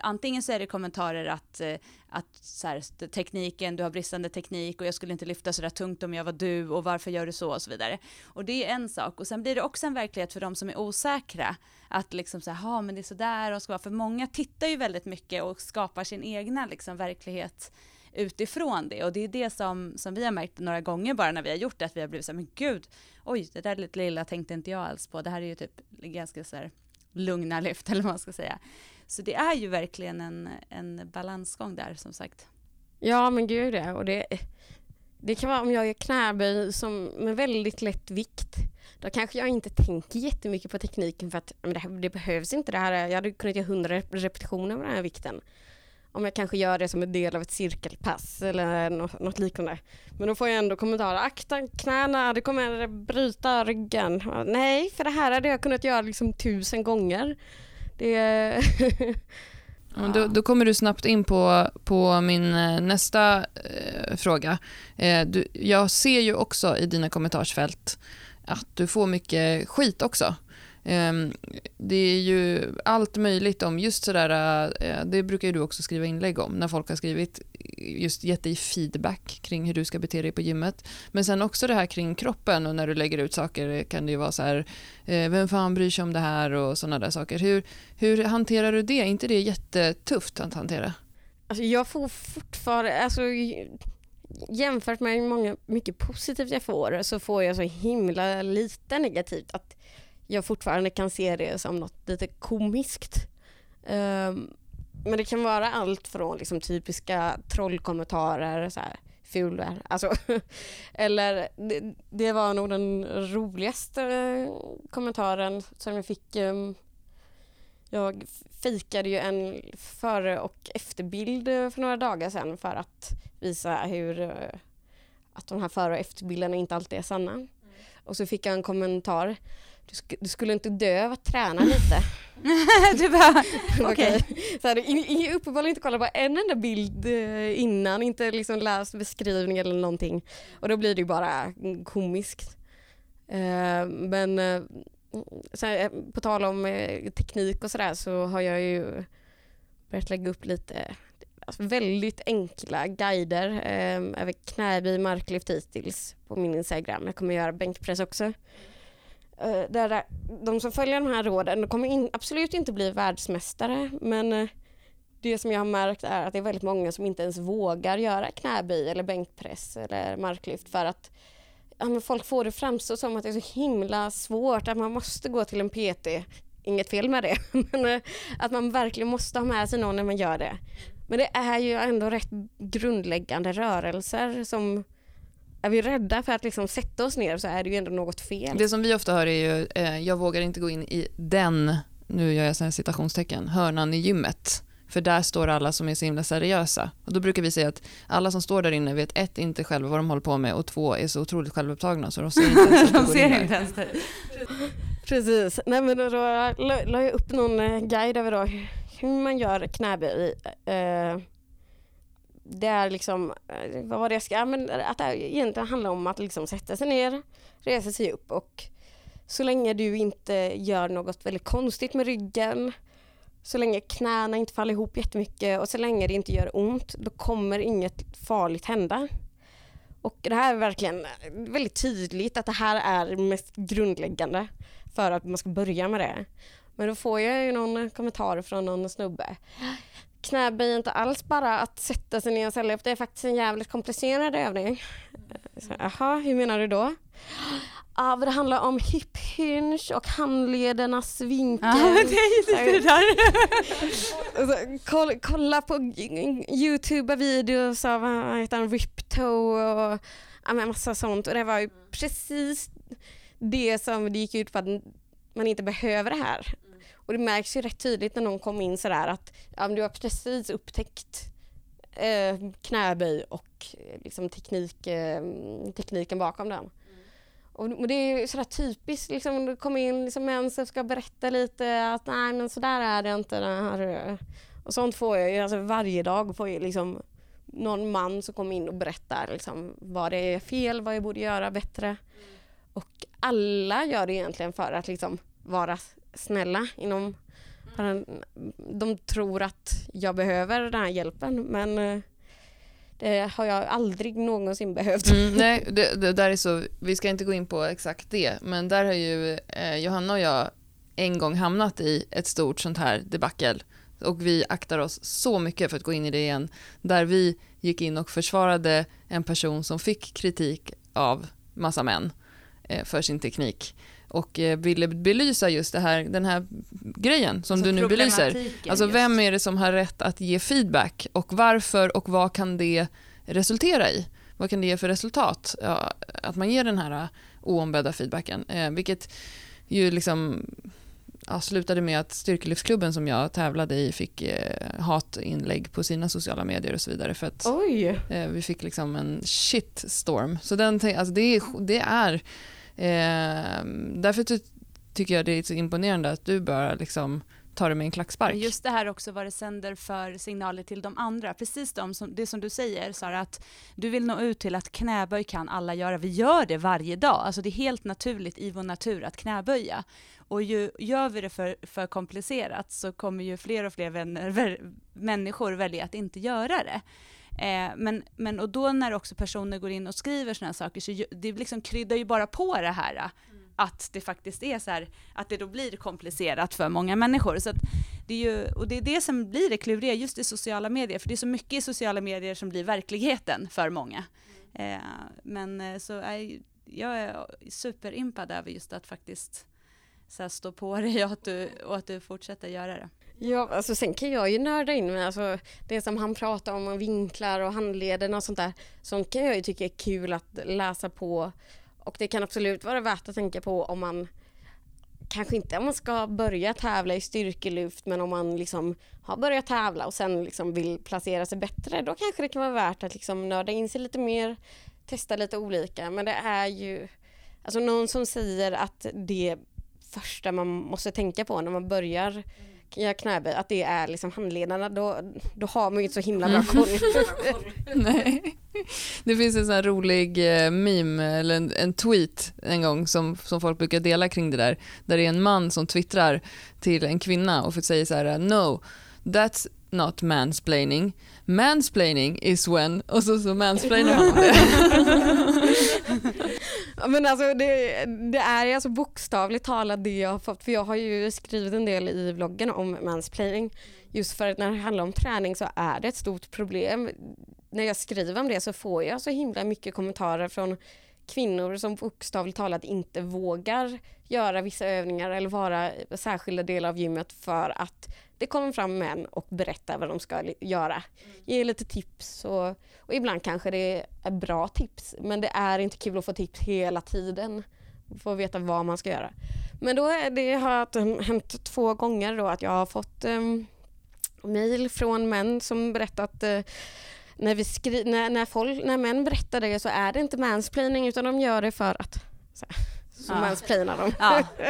antingen så är det kommentarer att, eh, att så här, tekniken, du har bristande teknik och jag skulle inte lyfta så där tungt om jag var du och varför gör du så och så vidare. Och det är en sak och sen blir det också en verklighet för de som är osäkra. Att liksom så här, men det är så där de ska vara. För många tittar ju väldigt mycket och skapar sin egna liksom verklighet utifrån det och det är det som, som vi har märkt några gånger bara när vi har gjort det att vi har blivit så här, men gud, oj, det där lite lilla tänkte inte jag alls på. Det här är ju typ ganska så här lugna lyft eller vad man ska säga. Så det är ju verkligen en, en balansgång där som sagt. Ja men gud ja, och det, det kan vara om jag gör knäböj som med väldigt lätt vikt. Då kanske jag inte tänker jättemycket på tekniken för att men det, det behövs inte det här. Jag hade kunnat göra 100 repetitioner med den här vikten. Om jag kanske gör det som en del av ett cirkelpass eller något, något liknande. Men då får jag ändå kommentarer. Akta knäna, det kommer bryta ryggen. Nej, för det här hade jag kunnat göra liksom tusen gånger. Det... [LAUGHS] ja. då, då, kommer du snabbt in på, på min eh, nästa eh, fråga. Eh, du, jag ser ju också i dina kommentarsfält att du får mycket skit också. Ehm, det är ju allt möjligt om just sådär, eh, det brukar ju du också skriva inlägg om, när folk har skrivit, just gett dig feedback kring hur du ska bete dig på gymmet. Men sen också det här kring kroppen och när du lägger ut saker kan det ju vara så här, eh, vem fan bryr sig om det här och sådana där saker. Hur, hur hanterar du det? Är inte det jättetufft att hantera? Alltså jag får fortfarande, alltså jämfört med hur många, mycket positivt jag får så får jag så himla lite negativt. Att jag fortfarande kan se det som något lite komiskt. Um, men det kan vara allt från liksom typiska trollkommentarer, så här, fulvär, alltså, [LAUGHS] eller det, det, var nog den roligaste kommentaren som jag fick. Um, jag fikade ju en före och efterbild för några dagar sedan för att visa hur uh, att de här före och efterbilderna inte alltid är sanna. Mm. Och så fick jag en kommentar du, sk du skulle inte dö av att träna lite. [LAUGHS] du bara, [LAUGHS] okej. Okay. uppenbarligen inte kollat på en enda bild eh, innan, inte liksom läst beskrivning eller någonting. Och då blir det ju bara komiskt. Uh, men uh, så på tal om uh, teknik och sådär så har jag ju börjat lägga upp lite alltså väldigt enkla guider över knäböj marklyft hittills på min Instagram. Jag kommer göra bänkpress också. Eh, där de som följer de här råden kommer in, absolut inte bli världsmästare men eh, det som jag har märkt är att det är väldigt många som inte ens vågar göra knäböj eller bänkpress eller marklyft för att ja, folk får det framstå som att det är så himla svårt att man måste gå till en PT. Inget fel med det, [LAUGHS] men eh, att man verkligen måste ha med sig någon när man gör det. Men det är ju ändå rätt grundläggande rörelser som är vi rädda för att liksom sätta oss ner så är det ju ändå något fel. Det som vi ofta hör är ju, eh, jag vågar inte gå in i den, nu gör jag sådana citationstecken, hörnan i gymmet. För där står alla som är så himla seriösa. Och då brukar vi säga att alla som står där inne vet ett, inte själva vad de håller på med och två, är så otroligt självupptagna så de ser inte ens de [LAUGHS] ser inte ens det. Precis. Nej, men då la jag upp någon eh, guide över då hur man gör knäböj. Eh, det är liksom, eh, vad var det jag ska, men att det egentligen handlar om att liksom sätta sig ner, resa sig upp och så länge du inte gör något väldigt konstigt med ryggen, så länge knäna inte faller ihop jättemycket och så länge det inte gör ont, då kommer inget farligt hända. Och det här är verkligen väldigt tydligt att det här är mest grundläggande för att man ska börja med det. Men då får jag ju någon kommentar från någon snubbe. Knäböj är inte alls bara att sätta sig ner och ställa upp. Det är faktiskt en jävligt komplicerad övning. Jaha, hur menar du då? Ja, det handlar om hip hinge och handledernas vinkel. Ja, [LAUGHS] det är det där. [LAUGHS] kolla, kolla på Youtube-videos av han, Riptoe och ja, massa sånt. Och det var ju precis det som det gick ut på att man inte behöver det här. Och det märks ju rätt tydligt när någon kommer in sådär att ja, du har precis upptäckt eh, knäböj och eh, liksom teknik, eh, tekniken bakom den. Mm. Och, och, det är sådär typiskt, liksom, du kommer in liksom, män som ska berätta lite att nej men sådär är det inte. Här. Eh. Och sånt får jag ju alltså, varje dag. Får jag, liksom, någon man som kommer in och berättar liksom, vad det är fel, vad jag borde göra bättre. Mm. Och alla gör det egentligen för att liksom, vara snälla inom de tror att jag behöver den här hjälpen men eh, det har jag aldrig någonsin behövt. Mm, [LAUGHS] nej, det, det, där är så, vi ska inte gå in på exakt det, men där har ju eh, Johanna och jag en gång hamnat i ett stort sånt här debacle och vi aktar oss så mycket för att gå in i det igen, där vi gick in och försvarade en person som fick kritik av massa män eh, för sin teknik och eh, ville belysa just det här, den här grejen som alltså du nu belyser. Alltså vem är det som har rätt att ge feedback och varför och vad kan det resultera i? Vad kan det ge för resultat? Ja, att man ger den här eh, oombedda feedbacken, eh, vilket ju liksom ja, slutade med att styrkelyftsklubben som jag tävlade i fick eh, hatinlägg på sina sociala medier och så vidare för att eh, vi fick liksom en shitstorm. Så den, alltså det, det är Eh, därför ty tycker jag det är så imponerande att du bara liksom tar det med en klackspark. Just det här också vad det sänder för signaler till de andra. Precis de som, det som du säger Sara, att du vill nå ut till att knäböj kan alla göra. Vi gör det varje dag. Alltså det är helt naturligt i vår natur att knäböja. Och ju gör vi det för, för komplicerat så kommer ju fler och fler vänner, människor välja att inte göra det. Eh, men, men och då när också personer går in och skriver sådana saker så det liksom kryddar ju bara på det här mm. att det faktiskt är så här, att det då blir komplicerat för många människor. Så det är ju, och det är det som blir det kluriga just i sociala medier, för det är så mycket i sociala medier som blir verkligheten för många. Mm. Eh, men eh, så är, jag är superimpad över just att faktiskt så här, stå på dig och att, du, och att du fortsätter göra det. Ja, alltså sen kan jag ju nörda in mig, alltså det som han pratar om, och vinklar och handleden och sånt där. Sånt kan jag ju tycka är kul att läsa på. Och det kan absolut vara värt att tänka på om man kanske inte om man ska börja tävla i styrkelyft men om man liksom har börjat tävla och sen liksom vill placera sig bättre då kanske det kan vara värt att liksom nörda in sig lite mer, testa lite olika. Men det är ju alltså någon som säger att det första man måste tänka på när man börjar göra knäböj, att det är liksom handledarna, då, då har man ju inte så himla bra koll. [LAUGHS] Nej. Det finns en sån rolig eh, meme, eller en, en tweet en gång som, som folk brukar dela kring det där. Där det är en man som twittrar till en kvinna och säger så här “No, that's not mansplaining. Mansplaining is when...” och så, så mansplainar han det. [LAUGHS] [LAUGHS] Men alltså det, det är alltså bokstavligt talat det jag har fått, för jag har ju skrivit en del i vloggen om mansplaining. Just för att när det handlar om träning så är det ett stort problem. När jag skriver om det så får jag så himla mycket kommentarer från kvinnor som bokstavligt talat inte vågar göra vissa övningar eller vara särskilda delar av gymmet för att det kommer fram män och berättar vad de ska göra. Ge lite tips och, och ibland kanske det är bra tips men det är inte kul att få tips hela tiden. Få veta vad man ska göra. Men då är det har hänt två gånger då att jag har fått um, mejl från män som berättat uh, när, vi skri när, när, folk, när män berättar det så är det inte mansplaining utan de gör det för att så ja. mansplainar de. Ja. [LAUGHS]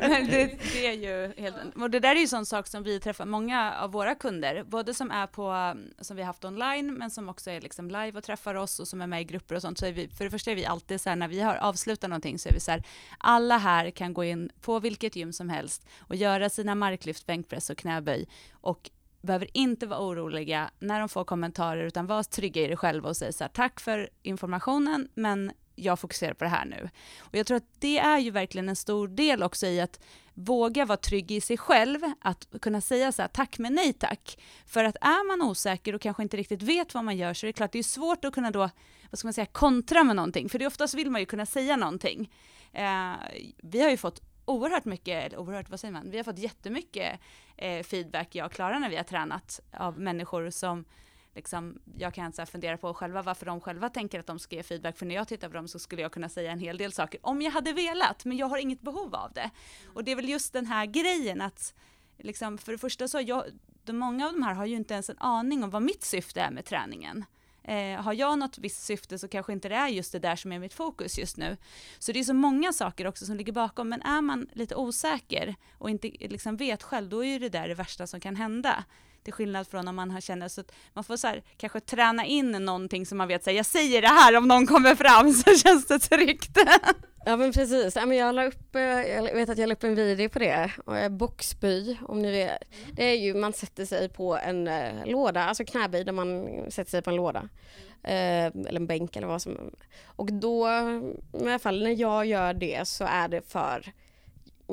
det, det, är ju helt, och det där är ju sån sak som vi träffar många av våra kunder, både som är på, som vi har haft online, men som också är liksom live och träffar oss och som är med i grupper och sånt. Så vi, för det första är vi alltid så här, när vi har avslutat någonting så är vi så här, alla här kan gå in på vilket gym som helst och göra sina marklyft, bänkpress och knäböj och behöver inte vara oroliga när de får kommentarer, utan var trygga i det själva och säga så här, tack för informationen, men jag fokuserar på det här nu. Och jag tror att det är ju verkligen en stor del också i att våga vara trygg i sig själv, att kunna säga så här, tack men nej tack. För att är man osäker och kanske inte riktigt vet vad man gör så är det klart det är svårt att kunna då, vad ska man säga, kontra med någonting, för det oftast vill man ju kunna säga någonting. Eh, vi har ju fått oerhört mycket, eller oerhört, vad säger man, vi har fått jättemycket eh, feedback, jag och Klara, när vi har tränat av människor som liksom, jag kan så fundera på själva varför de själva tänker att de ska ge feedback, för när jag tittar på dem så skulle jag kunna säga en hel del saker om jag hade velat, men jag har inget behov av det. Och det är väl just den här grejen att, liksom, för det första så, jag, de, många av de här har ju inte ens en aning om vad mitt syfte är med träningen. Eh, har jag något visst syfte så kanske inte det är just det där som är mitt fokus just nu. Så det är så många saker också som ligger bakom, men är man lite osäker och inte liksom vet själv, då är ju det där det värsta som kan hända. Till skillnad från om man har känner så att man får så här, kanske träna in någonting som man vet, här, jag säger det här om någon kommer fram [LAUGHS] så känns det tryggt. [LAUGHS] Ja men precis, jag la upp, eh, jag vet att jag la upp en video på det, boxby om ni vet. Det är ju, man sätter sig på en uh, låda, alltså knäböj där man sätter sig på en låda. Eller en bänk eller vad som. Och då, i alla fall när jag gör det så är det för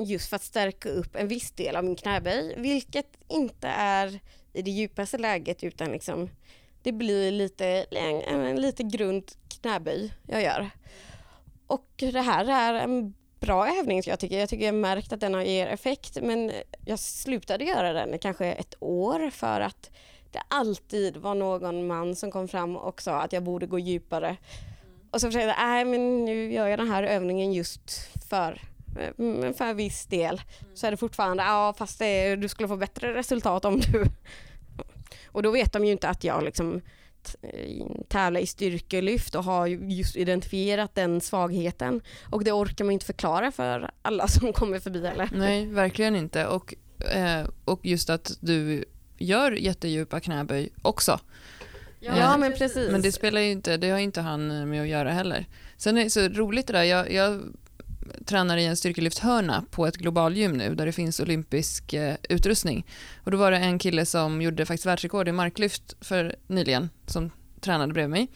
just för att stärka upp en viss del av min knäböj, vilket inte är i det djupaste läget utan liksom det blir lite, en, lite grund knäböj jag gör. Och det här är en bra övning jag tycker. Jag tycker jag märkt att den har ger effekt men jag slutade göra den i kanske ett år för att det alltid var någon man som kom fram och sa att jag borde gå djupare. Och så försökte jag, nej men nu gör jag den här övningen just för mm, för en viss del så är det fortfarande, ja fast det, du skulle få bättre resultat om du... Och då vet de ju inte att jag liksom tävlar i styrkelyft och har just identifierat den svagheten. Och det orkar man inte förklara för alla [LAUGHS] som kommer förbi eller? Nej, verkligen inte. Och, eh, och just att du gör jättedjupa knäböj också. Ja, ja, men precis. Men det spelar ju inte, det har inte han med att göra heller. Sen är det så roligt det där, jag, jag tränar i en styrkelyfthörna på ett globalgym nu där det finns olympisk eh, utrustning. Och då var det en kille som gjorde faktiskt världsrekord i marklyft för nyligen som tränade bredvid mig.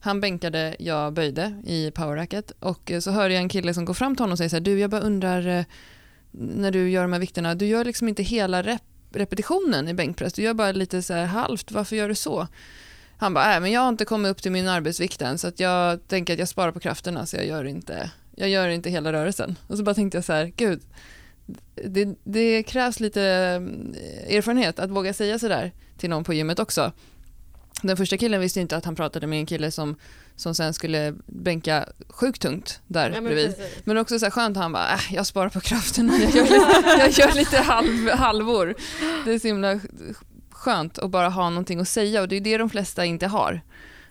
Han bänkade, jag böjde i powerracket och eh, så hörde jag en kille som går fram till honom och säger så här, du jag bara undrar eh, när du gör de här vikterna, du gör liksom inte hela rep repetitionen i bänkpress, du gör bara lite så här halvt, varför gör du så? Han bara, äh, men jag har inte kommit upp till min arbetsvikt än så att jag tänker att jag sparar på krafterna så jag gör inte jag gör inte hela rörelsen. Och så bara tänkte jag så här, gud, det, det krävs lite eh, erfarenhet att våga säga sådär till någon på gymmet också. Den första killen visste inte att han pratade med en kille som, som sen skulle bänka sjukt tungt där ja, men bredvid. Precis. Men också så här skönt, han bara, äh, jag sparar på krafterna, jag gör lite, [LAUGHS] jag gör lite halv, halvor. Det är så himla skönt att bara ha någonting att säga och det är det de flesta inte har.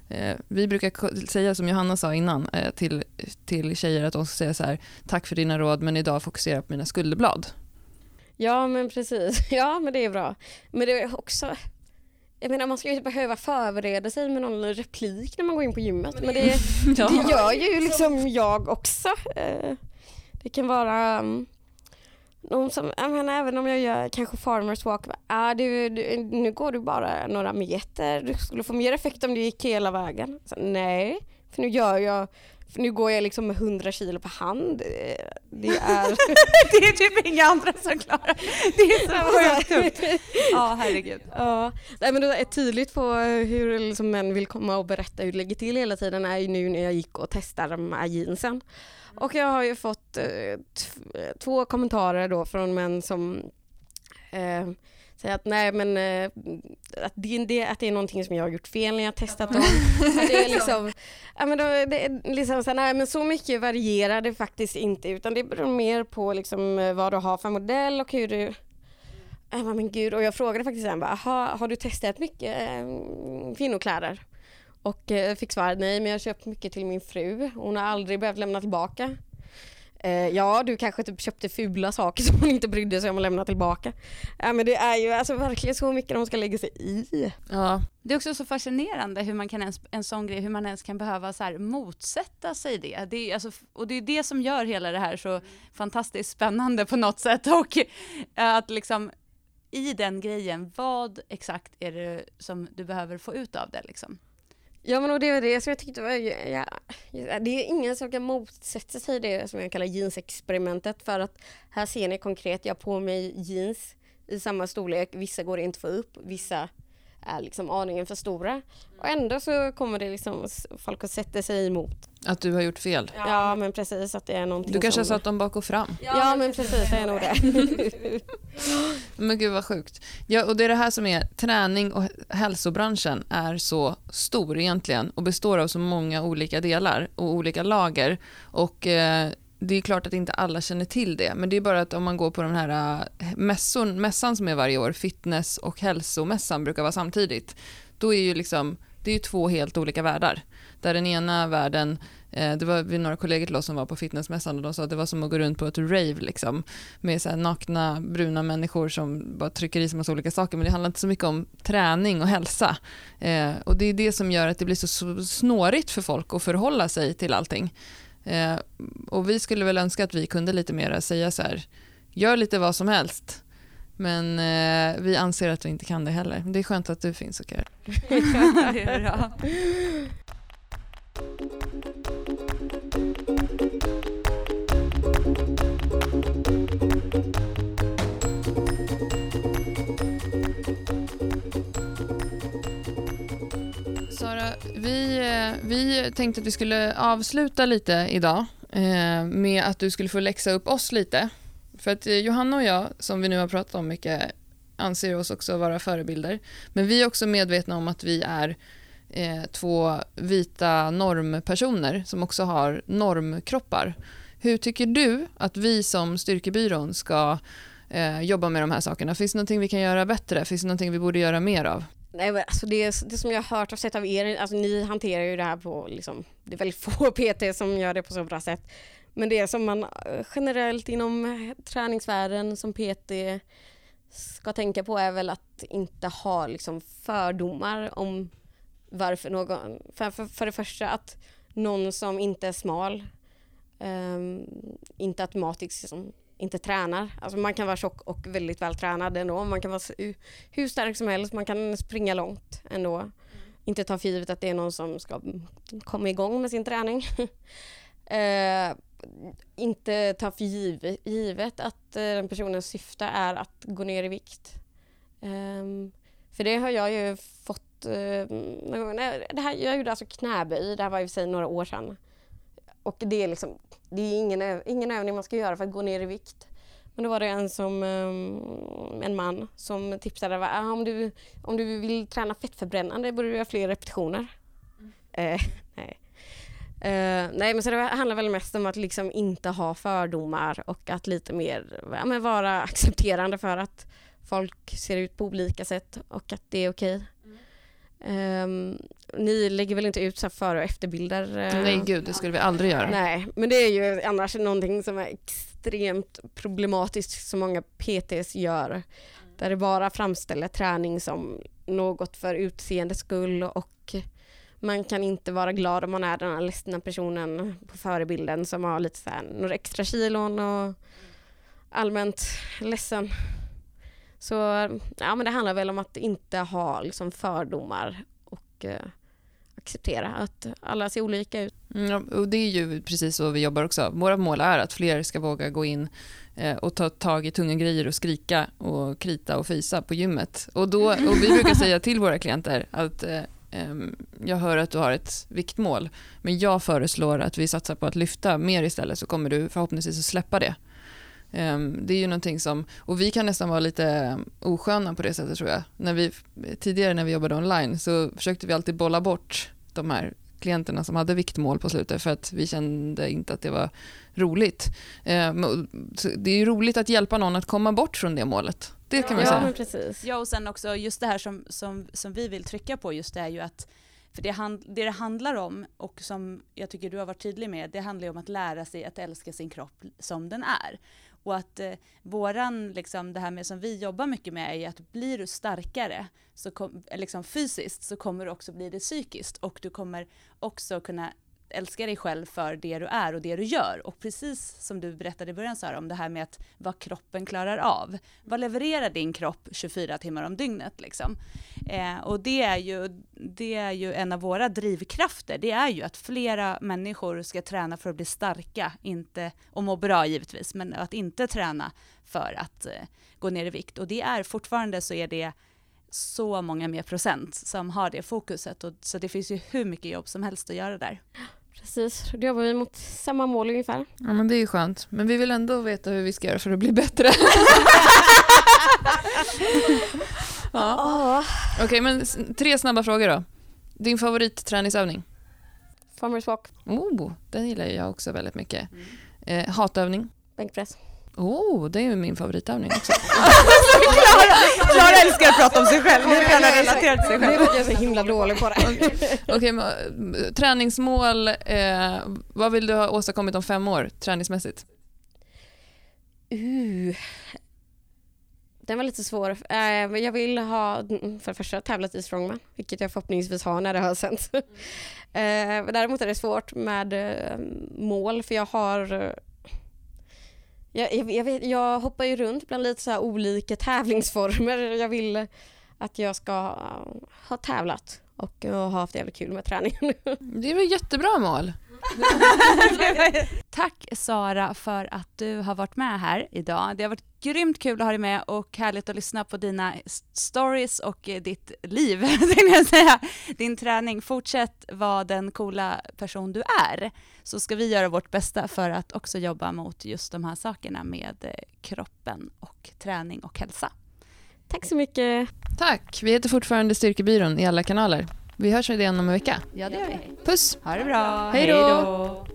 Eh, vi brukar säga som Johanna sa innan eh, till, till tjejer att de ska säga så här, tack för dina råd men idag fokuserar jag på mina skulderblad. Ja men precis, [LAUGHS] ja men det är bra. Men det är också, jag menar man ska ju inte behöva förbereda sig med någon replik när man går in på gymmet. Men det, [LAUGHS] det gör ju liksom jag också. Eh, Det kan vara någon som, jag menar, även om jag gör kanske farmers walk, ah, du, du, nu går du bara några meter, du skulle få mer effekt om du gick hela vägen. Så, nej, för nu gör jag, nu går jag liksom med 100 kilo på hand. Eh, Det är... [LAUGHS] det är typ inga andra som klarar det. är så [LAUGHS] sjukt tufft. Ja, herregud. Ja, nej, men det är tydligt på hur liksom män vill komma och berätta hur det ligger till hela tiden är ju nu när jag gick och testade de här jeansen. Och jag har ju fått eh, t- två kommentarer då från män som eh, säger att nej men eh, att, det, att det är någonting som jag har gjort fel när jag har testat dem. Att det är [LAUGHS] liksom, ja, men då, det liksom så, här, nej men så mycket varierar det faktiskt inte utan det beror mer på liksom eh, vad du har för modell och hur du bara, men gud, och jag frågade faktiskt sen, bara, "Aha, har du testat mycket eh, kvinnokläder? Och eh, fick svar, nej men jag har köpt mycket till min fru, hon har aldrig behövt lämna tillbaka. Eh, ja, du kanske typ köpte fula saker [LAUGHS] som hon inte brydde sig om att lämna tillbaka. Ja men det är ju alltså verkligen så mycket de ska lägga sig i. Ja, Det är också så fascinerande hur man kan ens, en sån grej, hur man ens kan behöva så här motsätta sig det. det är, alltså, och det är det som gör hela det här så fantastiskt spännande på något sätt. [LAUGHS] Och eh, att liksom i den grejen, vad exakt är det som du behöver få ut av det liksom? Ja men och det var det som jag tyckte var, ja, det är ingen som kan motsätta sig det som jag kallar jeansexperimentet för att här ser ni konkret, jag har på mig jeans i samma storlek, vissa går inte att få upp, vissa är liksom aningen för stora. Och ändå så kommer det liksom folk att sätta sig emot att du har gjort fel. Ja, men precis att det är någonting Du kanske har som... satt dem bak och fram. Ja men precis, det är nog det. [LAUGHS] Men gud vad sjukt. Ja, och det är det här som är, träning och hälsobranschen är så stor egentligen och består av så många olika delar och olika lager. Och eh, det är klart att inte alla känner till det, men det är bara att om man går på den här eh, mässorn, mässan som är varje år, fitness och hälsomässan brukar vara samtidigt, då är ju liksom, det är ju två helt olika världar. Där den ena världen, Eh, det var vi några kollegor till oss som var på fitnessmässan och de sa att det var som att gå runt på ett rave liksom, med så här nakna bruna människor som bara trycker i sig massa olika saker, men det handlar inte så mycket om träning och hälsa. Eh, och det är det som gör att det blir så så snårigt för folk att förhålla sig till allting. Eh, och vi skulle väl önska att vi kunde lite mer säga så här, gör lite vad som helst. Men eh, vi anser att vi inte kan det heller. Det är skönt att du finns och [LAUGHS] gör. det vi, eh, vi tänkte att vi skulle avsluta lite idag eh, med att du skulle få läxa upp oss lite. För att eh, Johanna och jag, som vi nu har pratat om mycket, anser oss också vara förebilder. Men vi är också medvetna om att vi är eh, två vita normpersoner som också har normkroppar. Hur tycker du att vi som Styrkebyrån ska eh, jobba med de här sakerna? Finns det någonting vi kan göra bättre? Finns det någonting vi borde göra mer av? Nej, men alltså det, det som jag har hört och sett av er, alltså ni hanterar ju det här på, liksom, det är väldigt [LAUGHS] få PT som gör det på så bra sätt. Men det som man eh, generellt inom eh, träningsvärlden som PT ska tänka på är väl att inte ha liksom fördomar om varför någon, för, för, för det första att någon som inte är smal um, inte automatiskt liksom, inte tränar. Alltså man kan vara tjock och väldigt vältränad ändå. Man kan vara hur stark som helst, man kan springa långt ändå. Inte ta för givet att det är någon som ska komma igång med sin träning. [LAUGHS] eh, inte ta för givet, givet att eh, den personens syfte är att gå ner i vikt. Ehm, för det har jag ju fått... Nej, det här, jag gjorde alltså knäböj, det här var i och för sig några år sedan. Och det är liksom, det är ingen, ingen övning man ska göra för att gå ner i vikt. Men då var det en, som, ehm, en man som tipsade att ah, om, du, om du vill träna fettförbrännande borde du göra fler repetitioner. Eh, [LAUGHS] nej. Eh, nej men så det handlar väl mest om att liksom inte ha fördomar och att lite mer ja, vara accepterande för att folk ser ut på olika sätt och att det är okej. Ehm, ni lägger väl inte ut så före och efterbilder? eh? Nej gud, det skulle vi aldrig göra. Nej, men det är ju annars någonting som är extremt problematiskt som många PTs gör. Där det bara framställer träning som något för utseendets skull och man kan inte vara glad om man är den här ledsna personen på förebilden som har lite så här, några extra kilon och allmänt ledsen. Så ja, men det handlar väl om att inte ha liksom fördomar och eh, acceptera att alla ser olika ut. Mm, och det är ju precis så vi jobbar också. Våra mål är att fler ska våga gå in eh, och ta tag i tunga grejer och skrika och krita och fisa på gymmet. Och, då, och vi brukar [LAUGHS] säga till våra klienter att eh, ehm, jag hör att du har ett viktmål, men jag föreslår att vi satsar på att lyfta mer istället så kommer du förhoppningsvis att släppa det. Ehm, Det är ju någonting som, och vi kan nästan vara lite osköna på det sättet tror jag. När vi, tidigare när vi jobbade online så försökte vi alltid bolla bort de här klienterna som hade viktmål på slutet för att vi kände inte att det var roligt. Ehm, Det är ju roligt att hjälpa någon att komma bort från det målet. Det kan man ja, säga. men precis. Ja, och sen också just det här som, som, som vi vill trycka på just det är ju att för det, hand, det det handlar om, och som jag tycker du har varit tydlig med, det handlar ju om att lära sig att älska sin kropp som den är. Och att eh, våran, liksom, det här med som vi jobbar mycket med är ju att blir du starkare så kom, liksom fysiskt så kommer du också bli det psykiskt. Och du kommer också kunna älska dig själv för det du är och det du gör. Och precis som du berättade i början Sara om det här med att vad kroppen klarar av. Vad levererar din kropp 24 timmar om dygnet liksom? Eh, och det är, ju, det är ju en av våra drivkrafter. Det är ju att flera människor ska träna för att bli starka, inte, och må bra givetvis, men att inte träna för att eh, gå ner i vikt. Och det är fortfarande så är det så många mer procent som har det fokuset. Och, så det finns ju hur mycket jobb som helst att göra där. Precis, då jobbar vi mot samma mål ungefär. Ja, men det är ju skönt. Men vi vill ändå veta hur vi ska göra för att bli bättre. [LAUGHS] ja. Okej, men s- tre snabba frågor då. Din favoritträningsövning? Farmers walk, Oh, den gillar jag också väldigt mycket. Eh, hatövning? bänkpress. Oh, det är ju min favoritövning också. [LAUGHS] Klara älskar att prata om sig själv, nu kan han relatera till sig Det är själv. jag är så himla dålig på det. [LAUGHS] Okej, men, eh, träningsmål. Eh, vad vill du ha åstadkommit om fem år träningsmässigt? Uh. Den var lite svår. Eh, jag vill ha, mm, för det första, tävlat i strongman, vilket jag förhoppningsvis har när det har sänts. Eh, men däremot är det svårt med eh, mål, för jag har eh, jag, jag, jag, vet, jag hoppar ju runt bland lite så här olika tävlingsformer. Jag vill att jag ska ha tävlat och och ha haft jävligt kul med träningen. Det är väl jättebra mål? [LAUGHS] Tack Sara för att du har varit med här idag. Det har varit grymt kul att ha dig med och härligt att lyssna på dina stories och eh, ditt liv, [LAUGHS] jag säga. Din träning. Fortsätt vara den coola person du är, så ska vi göra vårt bästa för att också jobba mot just de här sakerna med eh, kroppen och träning och hälsa. Tack så mycket. Tack. Vi heter fortfarande Styrkebyrån i alla kanaler. Vi hörs igen om en vecka. Ja, det gör vi. Puss! Ha det bra. Hej då. Hej då.